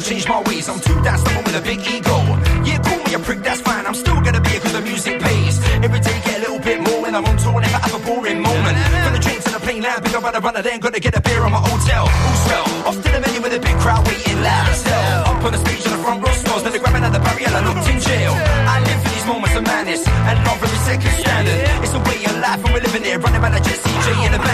change my ways. I'm too that stubborn with a big ego. Yeah, call me a prick, that's fine. I'm still gonna be here cause the music pays. Every day get a little bit more when I'm on tour. Never have a boring moment. From the train to the plane lab, pick up the runner, then gonna get a beer on my hotel. Who's well? Off to the menu with a big crowd waiting loud as. Up on the stage on the front row scores, then they grab another barrier and I looked in jail. I live for these moments of madness and not for the second standard. It's a way of life and we're living it, running by the Jesse J in the band.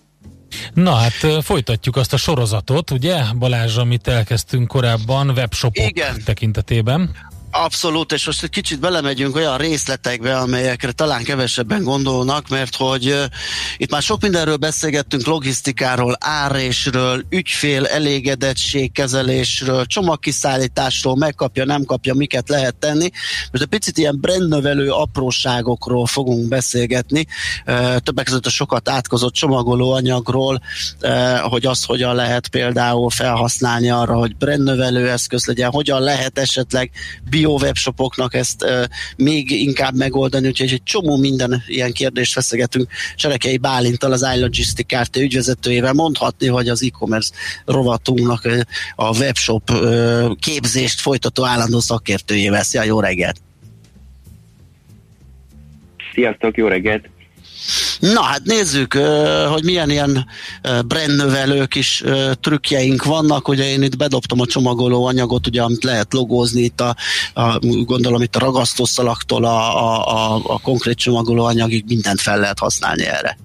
Na hát folytatjuk azt a sorozatot, ugye Balázs, amit elkezdtünk korábban webshopok Igen. tekintetében. Abszolút, és most egy kicsit belemegyünk olyan részletekbe, amelyekre talán kevesebben gondolnak, mert hogy itt már sok mindenről beszélgettünk, logisztikáról, árésről, ügyfél elégedettségkezelésről, csomagkiszállításról, megkapja, nem kapja, miket lehet tenni. Most egy picit ilyen brandnövelő apróságokról fogunk beszélgetni, többek között a sokat átkozott csomagoló anyagról, uh, hogy azt hogyan lehet például felhasználni arra, hogy brandnövelő eszköz legyen, hogyan lehet esetleg bio webshopoknak ezt még inkább megoldani, úgyhogy egy csomó minden ilyen kérdést feszegetünk Serekei Bálintal, az iLogistic Kft. ügyvezetőjével mondhatni, hogy az e-commerce rovatunknak a webshop képzést folytató állandó szakértőjével. Szia, jó reggelt! Sziasztok, jó reggelt! Na hát nézzük, hogy milyen ilyen brandnövelő kis trükkjeink vannak. Ugye én itt bedobtam a csomagoló anyagot, ugye, amit lehet logózni itt a, a gondolom itt a ragasztószalaktól a, a, a, a konkrét csomagoló anyagig mindent fel lehet használni erre.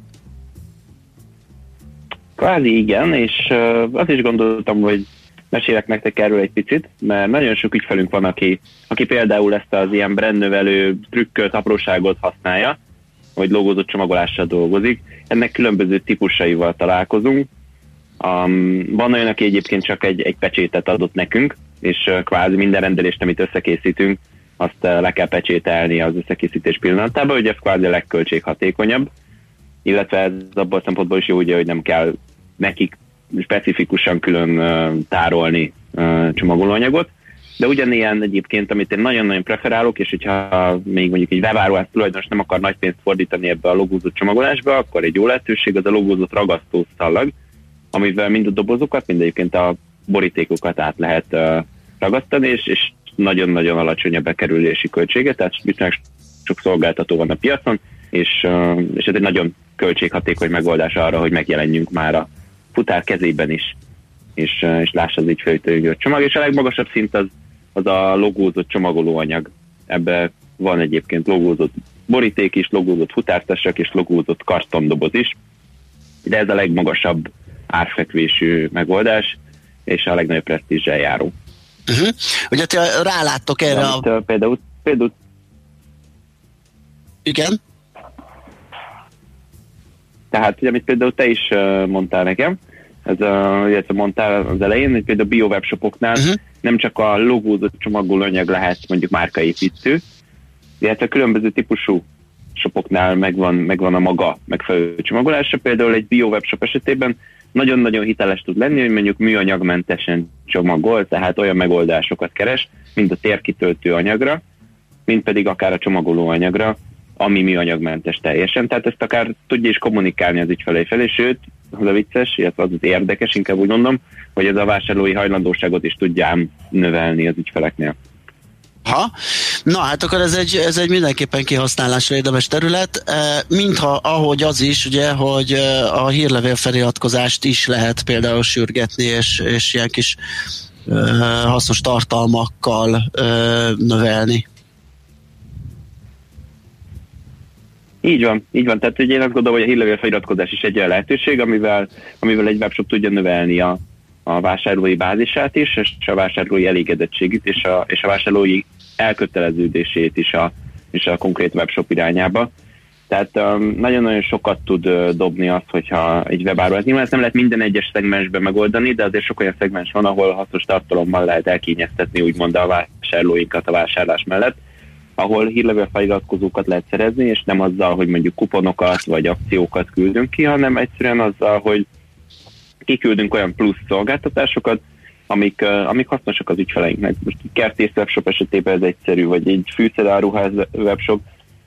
Kvázi igen, és azt is gondoltam, hogy mesélek nektek erről egy picit, mert nagyon sok ügyfelünk van, aki, aki például ezt az ilyen brandnövelő trükköt, apróságot használja, vagy logózott csomagolással dolgozik. Ennek különböző típusaival találkozunk. Um, van olyan, aki egyébként csak egy, egy pecsétet adott nekünk, és uh, kvázi minden rendelést, amit összekészítünk, azt uh, le kell pecsételni az összekészítés pillanatában, hogy ez kvázi a legköltséghatékonyabb, illetve ez abban a szempontból is jó, ugye, hogy nem kell nekik specifikusan külön uh, tárolni uh, csomagolóanyagot, de ugyanilyen egyébként, amit én nagyon-nagyon preferálok, és hogyha még mondjuk egy webáruház tulajdonos nem akar nagy pénzt fordítani ebbe a logózott csomagolásba, akkor egy jó lehetőség az a logózott ragasztó szalag, amivel mind a dobozokat, mind egyébként a borítékokat át lehet uh, ragasztani, és, és nagyon-nagyon alacsony a bekerülési költsége, tehát viszonylag sok szolgáltató van a piacon, és, uh, és ez egy nagyon költséghatékony megoldás arra, hogy megjelenjünk már a futár kezében is, és, és lássa az hogy a csomag, és a legmagasabb szint az az a logózott csomagolóanyag. Ebbe van egyébként logózott boríték is, logózott futártesek és logózott kartondoboz is, de ez a legmagasabb árfekvésű megoldás, és a legnagyobb presztízsel járó. Uh-huh. Ugye te ráláttok erre Amit, a... Például, például... Igen? Tehát, amit például te is mondtál nekem, ez a, illetve mondtál az elején, hogy például a bio webshopoknál uh-huh. nem csak a logózott csomagolóanyag lehet mondjuk márkaépítő, illetve különböző típusú shopoknál megvan, megvan a maga megfelelő csomagolása. Például egy bio webshop esetében nagyon-nagyon hiteles tud lenni, hogy mondjuk műanyagmentesen csomagol, tehát olyan megoldásokat keres, mint a térkitöltő anyagra, mint pedig akár a csomagoló anyagra, ami műanyagmentes teljesen. Tehát ezt akár tudja is kommunikálni az ügyfelei felé, sőt, az a vicces, illetve az az érdekes, inkább úgy mondom, hogy ez a vásárlói hajlandóságot is tudjám növelni az ügyfeleknél. Ha? Na hát akkor ez egy, ez egy mindenképpen kihasználásra érdemes terület, mintha ahogy az is, ugye, hogy a hírlevél feliratkozást is lehet például sürgetni, és, és ilyen kis hasznos tartalmakkal növelni. Így van, így van. Tehát én azt gondolom, hogy a hírlevél feliratkozás is egy olyan lehetőség, amivel, amivel egy webshop tudja növelni a, a vásárlói bázisát is, és a vásárlói elégedettségét, és a, és a vásárlói elköteleződését is a, is a konkrét webshop irányába. Tehát um, nagyon-nagyon sokat tud uh, dobni az, hogyha egy webáruhát. Nyilván ezt nem lehet minden egyes szegmensben megoldani, de azért sok olyan szegmens van, ahol hasznos tartalommal lehet elkényeztetni úgymond a vásárlóinkat a vásárlás mellett, ahol hírlevél feliratkozókat lehet szerezni, és nem azzal, hogy mondjuk kuponokat vagy akciókat küldünk ki, hanem egyszerűen azzal, hogy kiküldünk olyan plusz szolgáltatásokat, amik, amik hasznosak az ügyfeleinknek. Most egy kertész webshop esetében ez egyszerű, vagy egy fűszeráruház webshop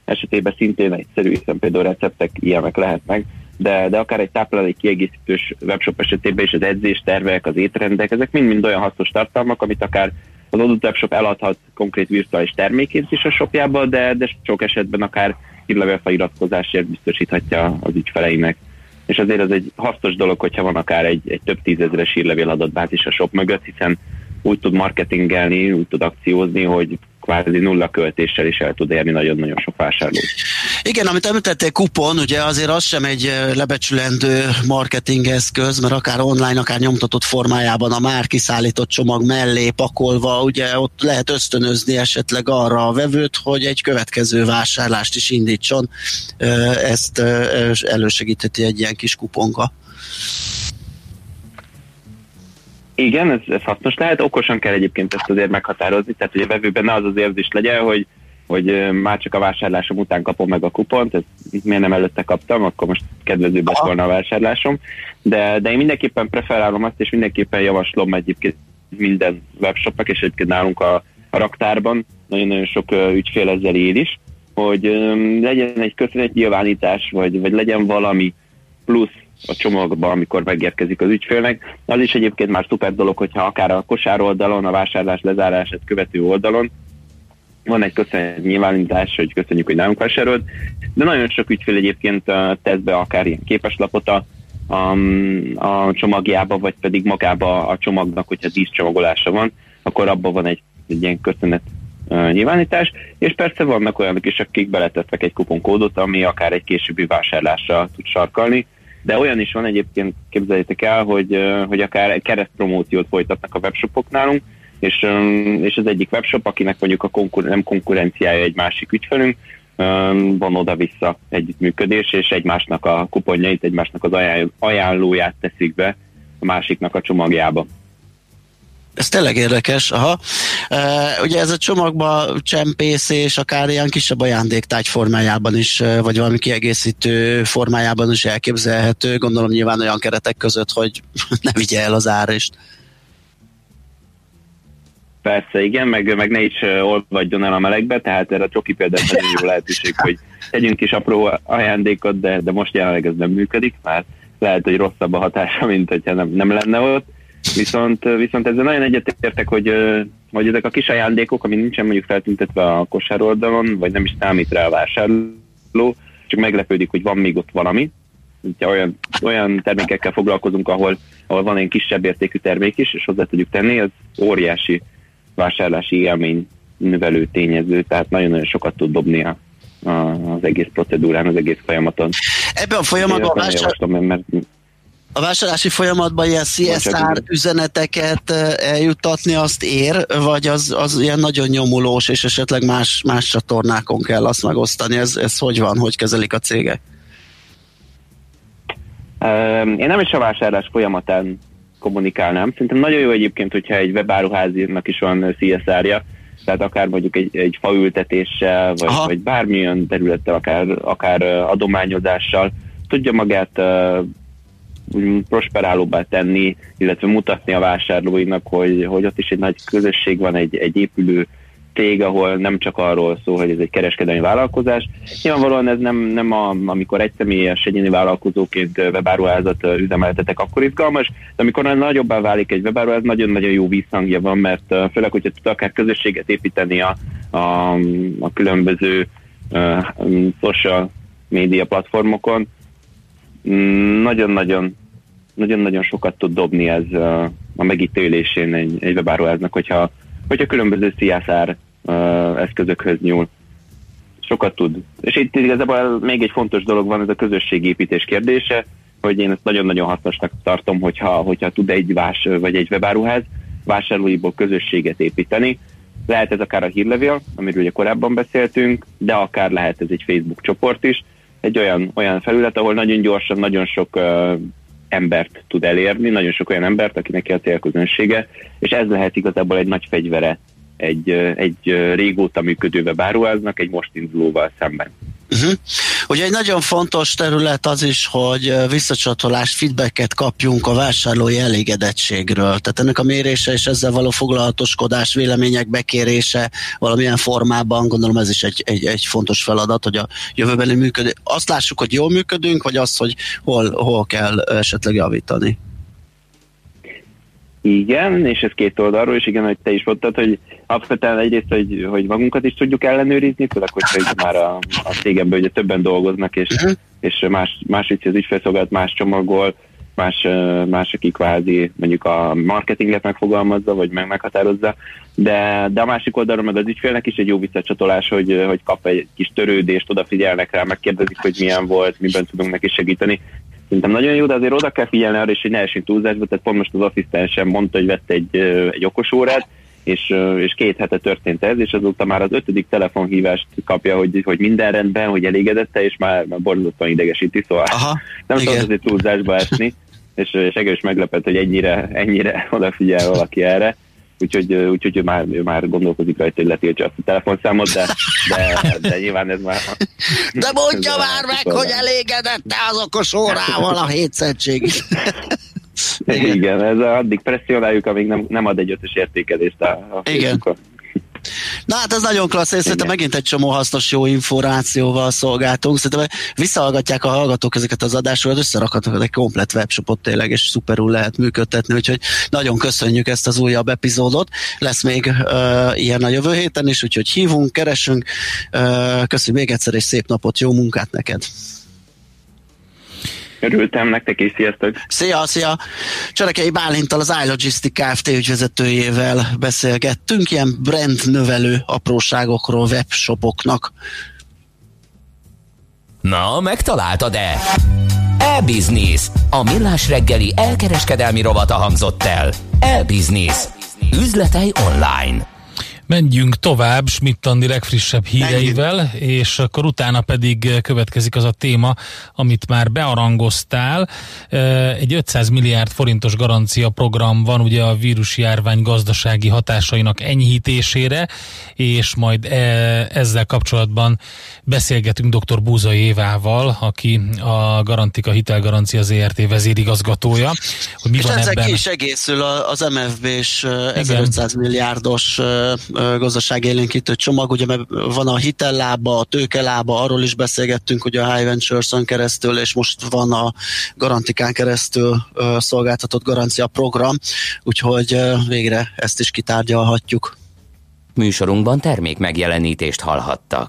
esetében szintén egyszerű, hiszen például receptek ilyenek lehetnek, de, de akár egy táplálék kiegészítős webshop esetében is az edzéstervek, az étrendek, ezek mind-mind olyan hasznos tartalmak, amit akár az adott webshop eladhat konkrét virtuális termékét is a shopjába, de, de sok esetben akár hírlevél feliratkozásért biztosíthatja az ügyfeleinek és azért ez egy hasznos dolog, hogyha van akár egy, egy több tízezeres hírlevél adatbázis a shop mögött, hiszen úgy tud marketingelni, úgy tud akciózni, hogy kvázi nulla költéssel is el tud érni nagyon-nagyon sok vásárlót. Igen, amit említettél, kupon, ugye azért az sem egy lebecsülendő marketingeszköz, mert akár online, akár nyomtatott formájában a már kiszállított csomag mellé pakolva, ugye ott lehet ösztönözni esetleg arra a vevőt, hogy egy következő vásárlást is indítson. Ezt elősegítheti egy ilyen kis kuponga. Igen, ez, ez hasznos lehet. Okosan kell egyébként ezt azért meghatározni, tehát hogy a vevőben az az érzés legyen, hogy, hogy már csak a vásárlásom után kapom meg a kupont, ez miért nem előtte kaptam, akkor most kedvezőbb lesz volna a vásárlásom. De, de én mindenképpen preferálom azt, és mindenképpen javaslom egyébként minden webshopnak, és egyébként nálunk a, a raktárban nagyon-nagyon sok ügyfél ezzel él is, hogy legyen egy köszönetnyilvánítás, vagy, vagy legyen valami plusz a csomagba, amikor megérkezik az ügyfélnek. Az is egyébként már szuper dolog, hogyha akár a kosár oldalon, a vásárlás lezárását követő oldalon van egy köszönet nyilvánítás, hogy köszönjük, hogy nálunk vásárolt, de nagyon sok ügyfél egyébként tesz be akár ilyen képeslapot a, a, a csomagjába, vagy pedig magába a csomagnak, hogyha csomagolása van, akkor abban van egy, egy ilyen köszönet nyilvánítás, és persze vannak olyanok is, akik beletettek egy kuponkódot, ami akár egy későbbi vásárlásra tud sarkalni, de olyan is van egyébként, képzeljétek el, hogy, hogy akár keresztpromóciót folytatnak a webshopok nálunk, és, és az egyik webshop, akinek mondjuk a konkur- nem konkurenciája egy másik ügyfelünk, van oda-vissza együttműködés, és egymásnak a kuponjait, egymásnak az ajánlóját teszik be a másiknak a csomagjába. Ez tényleg érdekes, aha. Uh, ugye ez a csomagba csempészés, akár ilyen kisebb ajándéktágy formájában is, vagy valami kiegészítő formájában is elképzelhető. Gondolom nyilván olyan keretek között, hogy ne vigye el az árist. Persze, igen, meg, meg ne is olvadjon el a melegbe, tehát erre a csoki például nagyon jó lehetőség, hogy tegyünk is apró ajándékot, de, de most jelenleg ez nem működik, mert lehet, hogy rosszabb a hatása, mint hogyha nem, nem lenne ott Viszont, viszont ezzel nagyon egyetértek, hogy, hogy ezek a kis ajándékok, ami nincsen mondjuk feltüntetve a kosár oldalon, vagy nem is számít rá a vásárló, csak meglepődik, hogy van még ott valami. Ha olyan, olyan termékekkel foglalkozunk, ahol, ahol van egy kisebb értékű termék is, és hozzá tudjuk tenni, az óriási vásárlási élmény növelő tényező, tehát nagyon-nagyon sokat tud dobni a, a, az egész procedúrán, az egész folyamaton. Ebben a folyamatban vásár... javaslom, mert a vásárlási folyamatban ilyen CSR üzeneteket eljuttatni azt ér, vagy az, az ilyen nagyon nyomulós, és esetleg más, más csatornákon kell azt megosztani? Ez, ez hogy van, hogy kezelik a cégek? Én nem is a vásárlás folyamatán kommunikálnám. Szerintem nagyon jó egyébként, hogyha egy webáruháznak is van CSR-ja, tehát akár mondjuk egy, egy faültetéssel, vagy, vagy bármilyen területtel, akár, akár adományozással tudja magát prosperálóbbá tenni, illetve mutatni a vásárlóinak, hogy, hogy ott is egy nagy közösség van, egy, egy épülő cég, ahol nem csak arról szól, hogy ez egy kereskedelmi vállalkozás. Nyilvánvalóan ez nem, nem a, amikor egy személyes egyéni vállalkozóként webáruházat üzemeltetek, akkor izgalmas, de amikor nagyobbá válik egy webáruház, nagyon-nagyon jó vízhangja van, mert főleg, hogyha tud akár közösséget építeni a, a, a különböző uh, social média platformokon, mm, nagyon-nagyon nagyon-nagyon sokat tud dobni ez a megítélésén egy, egy webáruháznak, hogyha, hogyha különböző CSR eszközökhöz nyúl. Sokat tud. És itt igazából még egy fontos dolog van, ez a közösségépítés kérdése, hogy én ezt nagyon-nagyon hasznosnak tartom, hogyha, hogyha tud egy vás, vagy egy webáruház vásárlóiból közösséget építeni. Lehet ez akár a hírlevél, amiről ugye korábban beszéltünk, de akár lehet ez egy Facebook csoport is, egy olyan, olyan felület, ahol nagyon gyorsan, nagyon sok uh, embert tud elérni, nagyon sok olyan embert, akinek a célközönsége, és ez lehet igazából egy nagy fegyvere egy, egy régóta működő webáruháznak egy most indulóval szemben. Uh-huh. Ugye egy nagyon fontos terület az is, hogy visszacsatolást, feedbacket kapjunk a vásárlói elégedettségről. Tehát ennek a mérése és ezzel való foglalatoskodás, vélemények bekérése valamilyen formában, gondolom ez is egy, egy, egy fontos feladat, hogy a jövőbeni működés. Azt lássuk, hogy jól működünk, vagy azt, hogy hol, hol kell esetleg javítani. Igen, és ez két oldalról, és igen, hogy te is mondtad, hogy alapvetően egyrészt, hogy, hogy magunkat is tudjuk ellenőrizni, főleg, hogyha már a, a cégemben ugye többen dolgoznak, és, uh-huh. és más, más az ügyfélszolgálat más csomagol, más, más aki kvázi mondjuk a marketinget megfogalmazza, vagy meg meghatározza, de, de a másik oldalról meg az ügyfélnek is egy jó visszacsatolás, hogy, hogy kap egy kis törődést, odafigyelnek rá, megkérdezik, hogy milyen volt, miben tudunk neki segíteni. Szerintem nagyon jó, de azért oda kell figyelni arra is, hogy ne esünk túlzásba, tehát pont most az asszisztensem mondta, hogy vett egy, egy okos órát, és, és két hete történt ez, és azóta már az ötödik telefonhívást kapja, hogy, hogy minden rendben, hogy elégedette, és már, már borzasztóan idegesíti, szóval Aha, nem tudom azért túlzásba esni, és, és egész meglepett, hogy ennyire, ennyire odafigyel valaki erre úgyhogy, úgyhogy ő már, ő már gondolkozik rajta, hogy letiltja azt a telefonszámot, de, de, de nyilván ez már... De mondja már meg, hogy elégedette az okos órával a hétszentség. Igen, ez addig presszionáljuk, amíg nem, nem ad egy ötös értékelést a, a Igen. Na hát ez nagyon klassz, és szerintem megint egy csomó hasznos jó információval szolgáltunk. Szerintem visszahallgatják a hallgatók ezeket az adásokat, összerakhatok egy komplet webshopot tényleg, és szuperul lehet működtetni, úgyhogy nagyon köszönjük ezt az újabb epizódot. Lesz még uh, ilyen a jövő héten is, úgyhogy hívunk, keresünk. Uh, köszönjük még egyszer, és szép napot, jó munkát neked! Örültem nektek is, sziasztok! Szia, szia! Cserekei Bálintal az iLogistic Kft. ügyvezetőjével beszélgettünk, ilyen brand növelő apróságokról, webshopoknak. Na, megtaláltad-e? E-Business. A millás reggeli elkereskedelmi rovata hangzott el. E-Business. Üzletei online. Menjünk tovább Schmidt Andi legfrissebb híreivel, Menjünk. és akkor utána pedig következik az a téma, amit már bearangoztál. Egy 500 milliárd forintos garancia program van ugye a vírusjárvány gazdasági hatásainak enyhítésére, és majd e, ezzel kapcsolatban beszélgetünk dr. Búzai Évával, aki a Garantika Hitelgarancia ZRT vezérigazgatója. Hogy mi és van ezzel ebben? ki is egészül az MFB-s 1500 milliárdos gazdaságélénkítő csomag, ugye van a hitellába, a tőkelába, arról is beszélgettünk, hogy a High Ventures-on keresztül, és most van a Garantikán keresztül szolgáltatott garancia program, úgyhogy végre ezt is kitárgyalhatjuk. Műsorunkban termék megjelenítést hallhattak.